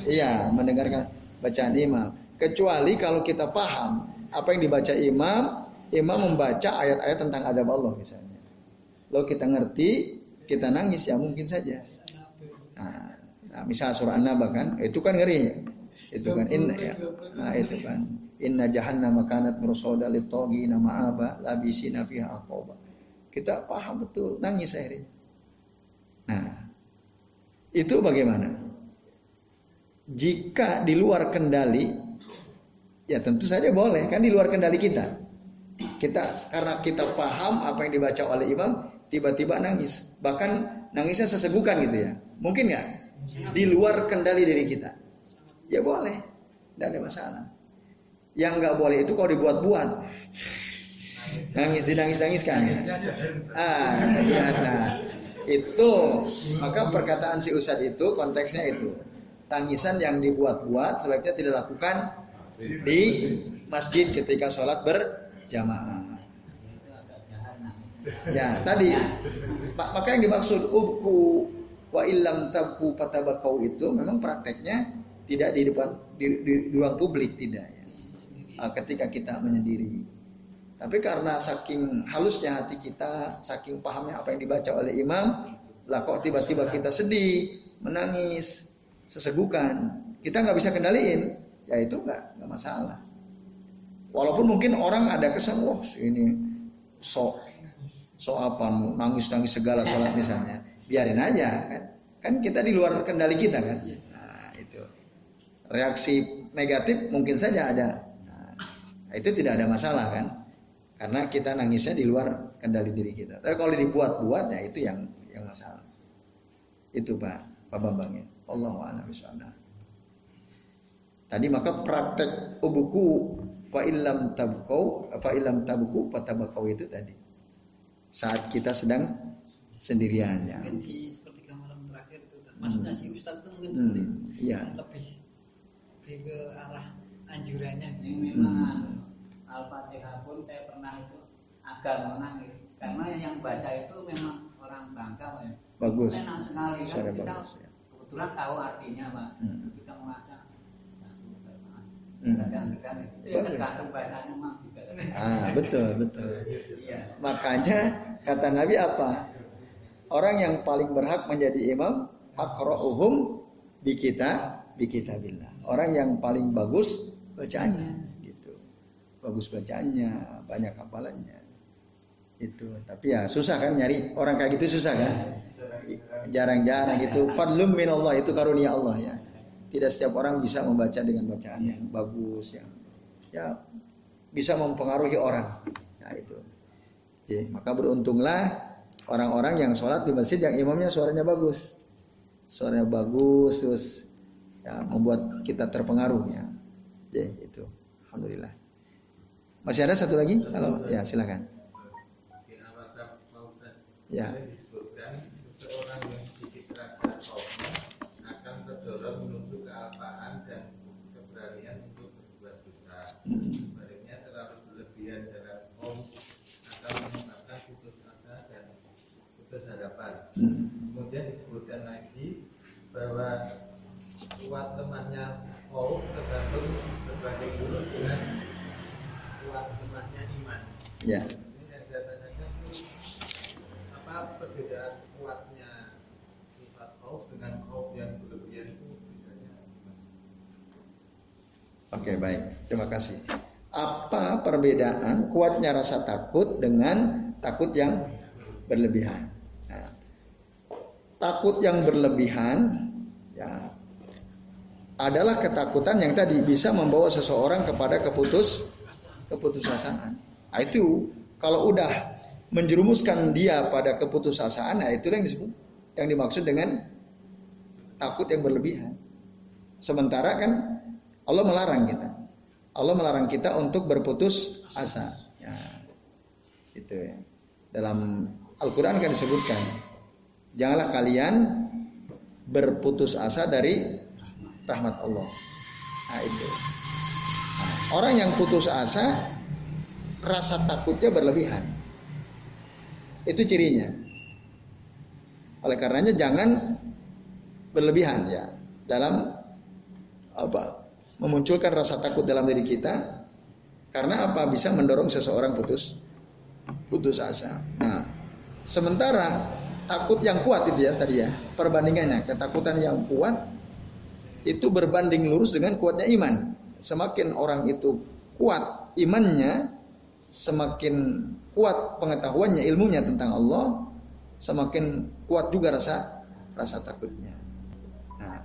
Iya, mendengarkan bacaan imam. Kecuali kalau kita paham apa yang dibaca imam, imam membaca ayat-ayat tentang azab Allah misalnya. Lalu kita ngerti, kita nangis ya mungkin saja. Nah, nah misal surah An-Naba kan, itu kan ngeri. Itu kan inna ya. Nah, itu kan. Inna jahannama kanat mursada lit-taghina ma'aba labisina fiha aqaba. Kita paham betul, nangis akhirnya. Nah, itu bagaimana? Jika di luar kendali, ya tentu saja boleh, kan di luar kendali kita. Kita karena kita paham apa yang dibaca oleh imam, tiba-tiba nangis. Bahkan nangisnya sesegukan gitu ya. Mungkin nggak? Di luar kendali diri kita. Ya boleh, tidak ada masalah. Yang nggak boleh itu kalau dibuat-buat. Nangis dinangis-nangiskan ya. Ah, ya, nah itu maka perkataan si Ustadz itu konteksnya itu tangisan yang dibuat-buat sebaiknya tidak lakukan di masjid ketika sholat berjamaah. Ya tadi ma- maka yang dimaksud ubku wa illam tabku patabakau itu memang prakteknya tidak di depan di, di, di ruang publik tidak ya. Ah, ketika kita menyendiri. Tapi karena saking halusnya hati kita, saking pahamnya apa yang dibaca oleh imam, lah kok tiba-tiba kita sedih, menangis, sesegukan, kita nggak bisa kendaliin, ya itu nggak nggak masalah. Walaupun mungkin orang ada kesan, wah ini sok sok apa nangis nangis segala sholat misalnya, biarin aja kan, kan kita di luar kendali kita kan. Nah itu reaksi negatif mungkin saja ada. Nah, itu tidak ada masalah kan, karena kita nangisnya di luar kendali diri kita. Tapi kalau dibuat-buat ya itu yang yang masalah. Itu Pak, Pak Bambang ya. Allah a'lam bishawab. Tadi maka praktek ubuku fa illam tabqau fa illam tabku fatabaqau itu tadi. Saat kita sedang sendirian ya. Mungkin di sepertiga malam terakhir itu maksudnya si Ustadz itu mungkin Hmm, iya. lebih lebih ke arah anjurannya. Ini memang Al-Fatihah pun saya pernah itu agak menangis karena yang baca itu memang orang Bangka Pak, ya. Bagus. Enak sekali kan Suara kita bagus, ya. kebetulan tahu artinya Pak. Hmm. Kita merasa satu bermanfaat. Hmm. Kadang-kadang itu Bagus. tergantung bacaan memang juga. Ah, betul, betul. Iya. Makanya kata Nabi apa? Orang yang paling berhak menjadi imam aqra'uhum bi kita bi kitabillah. Orang yang paling bagus bacaannya gitu. Bagus bacaannya, banyak hafalannya. Itu. Tapi ya susah kan nyari orang kayak gitu susah kan? Jarang-jarang gitu. Fadlum minallah itu karunia Allah ya. Tidak setiap orang bisa membaca dengan bacaan yang bagus yang ya bisa mempengaruhi orang. Nah itu. Oke, maka beruntunglah orang-orang yang sholat di masjid yang imamnya suaranya bagus. Suaranya bagus terus ya membuat kita terpengaruh ya. Oke, itu. Alhamdulillah. Masih ada satu lagi? Halo, ya silakan. Ya. disebutkan seseorang yang sedikit rasa kaumnya akan terdorong menuju kealpaan dan keberanian untuk berbuat dosa. Hmm. Sebaliknya terlalu berlebihan dalam kaum akan menyebabkan putus asa dan putus harapan. Hmm. Kemudian disebutkan lagi bahwa kuat temannya kaum tergantung berbanding lurus dengan kuat temannya iman. Ya. Ini yang saya tanyakan itu apa perbedaan kuatnya sifat khauf dengan khauf yang berlebihan itu bedanya gimana? Oke, baik. Terima kasih. Apa perbedaan kuatnya rasa takut dengan takut yang berlebihan? Nah, takut yang berlebihan adalah ketakutan yang tadi bisa membawa seseorang kepada keputus keputusasaan. Nah, itu kalau udah menjerumuskan dia pada keputusasaan, nah itu yang disebut yang dimaksud dengan takut yang berlebihan. Sementara kan Allah melarang kita. Allah melarang kita untuk berputus asa. Ya, itu ya. Dalam Al-Quran kan disebutkan, janganlah kalian berputus asa dari rahmat Allah. Nah itu. Nah, orang yang putus asa, rasa takutnya berlebihan. Itu cirinya. Oleh karenanya jangan berlebihan ya dalam apa memunculkan rasa takut dalam diri kita karena apa bisa mendorong seseorang putus putus asa. Nah, sementara takut yang kuat itu ya tadi ya perbandingannya ketakutan yang kuat itu berbanding lurus dengan kuatnya iman. Semakin orang itu kuat imannya, semakin kuat pengetahuannya ilmunya tentang Allah, semakin kuat juga rasa rasa takutnya. Nah,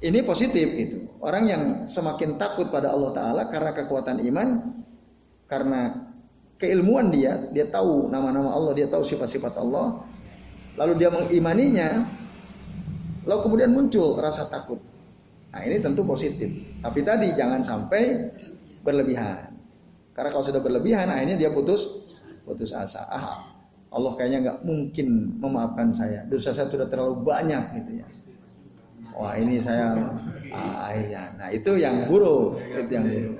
ini positif itu. Orang yang semakin takut pada Allah Taala karena kekuatan iman, karena keilmuan dia, dia tahu nama-nama Allah, dia tahu sifat-sifat Allah, lalu dia mengimaninya, lalu kemudian muncul rasa takut. Nah ini tentu positif. Tapi tadi jangan sampai berlebihan. Karena kalau sudah berlebihan, akhirnya dia putus putus asa. Ah, Allah kayaknya nggak mungkin memaafkan saya. Dosa saya sudah terlalu banyak gitu ya. Wah ini saya ah, akhirnya. Nah itu yang buruk, itu yang buruk.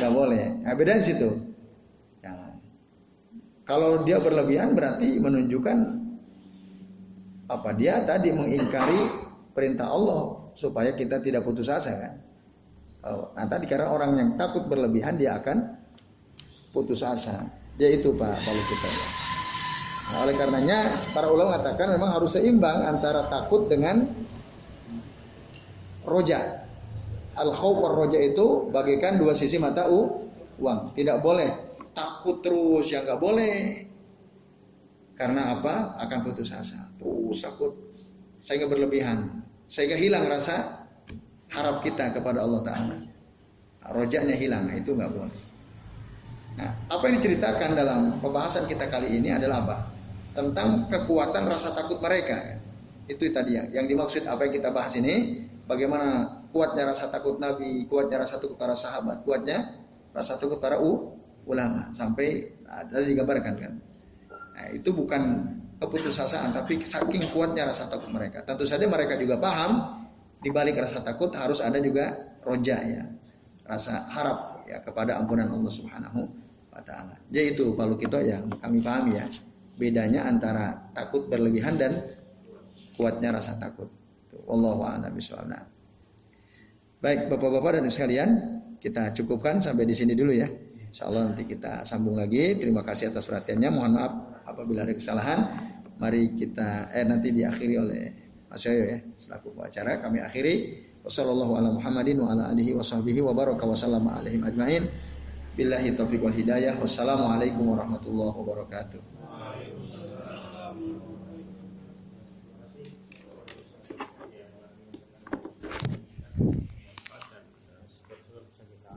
Gak boleh. Nah beda situ. Jangan. Kalau dia berlebihan berarti menunjukkan apa dia tadi mengingkari perintah Allah supaya kita tidak putus asa kan. Nah tadi karena orang yang takut berlebihan dia akan putus asa. Dia itu Pak kalau kita ya. Nah, oleh karenanya para ulama mengatakan memang harus seimbang antara takut dengan roja. Al khawf roja itu bagaikan dua sisi mata uang. Tidak boleh takut terus ya nggak boleh. Karena apa? Akan putus asa. Terus takut sehingga berlebihan. Sehingga hilang rasa harap kita kepada Allah Ta'ala. Rojaknya hilang, nah, itu nggak boleh. Nah, apa yang diceritakan dalam pembahasan kita kali ini adalah apa? tentang kekuatan rasa takut mereka. Itu tadi yang, yang dimaksud apa yang kita bahas ini, bagaimana kuatnya rasa takut Nabi, kuatnya rasa takut para sahabat, kuatnya rasa takut para u, ulama sampai nah, tadi digambarkan kan. Nah, itu bukan keputusasaan tapi saking kuatnya rasa takut mereka. Tentu saja mereka juga paham di balik rasa takut harus ada juga roja ya. Rasa harap ya kepada ampunan Allah Subhanahu wa taala. Jadi itu kalau kita ya kami pahami ya bedanya antara takut berlebihan dan kuatnya rasa takut. Wallahu a'lam bishawab. Baik, Bapak-bapak dan sekalian, kita cukupkan sampai di sini dulu ya. Insya Allah nanti kita sambung lagi. Terima kasih atas perhatiannya. Mohon maaf apabila ada kesalahan. Mari kita eh nanti diakhiri oleh Mas Yoyo ya selaku pengacara. Kami akhiri. Wassalamualaikum warahmatullahi wabarakatuh.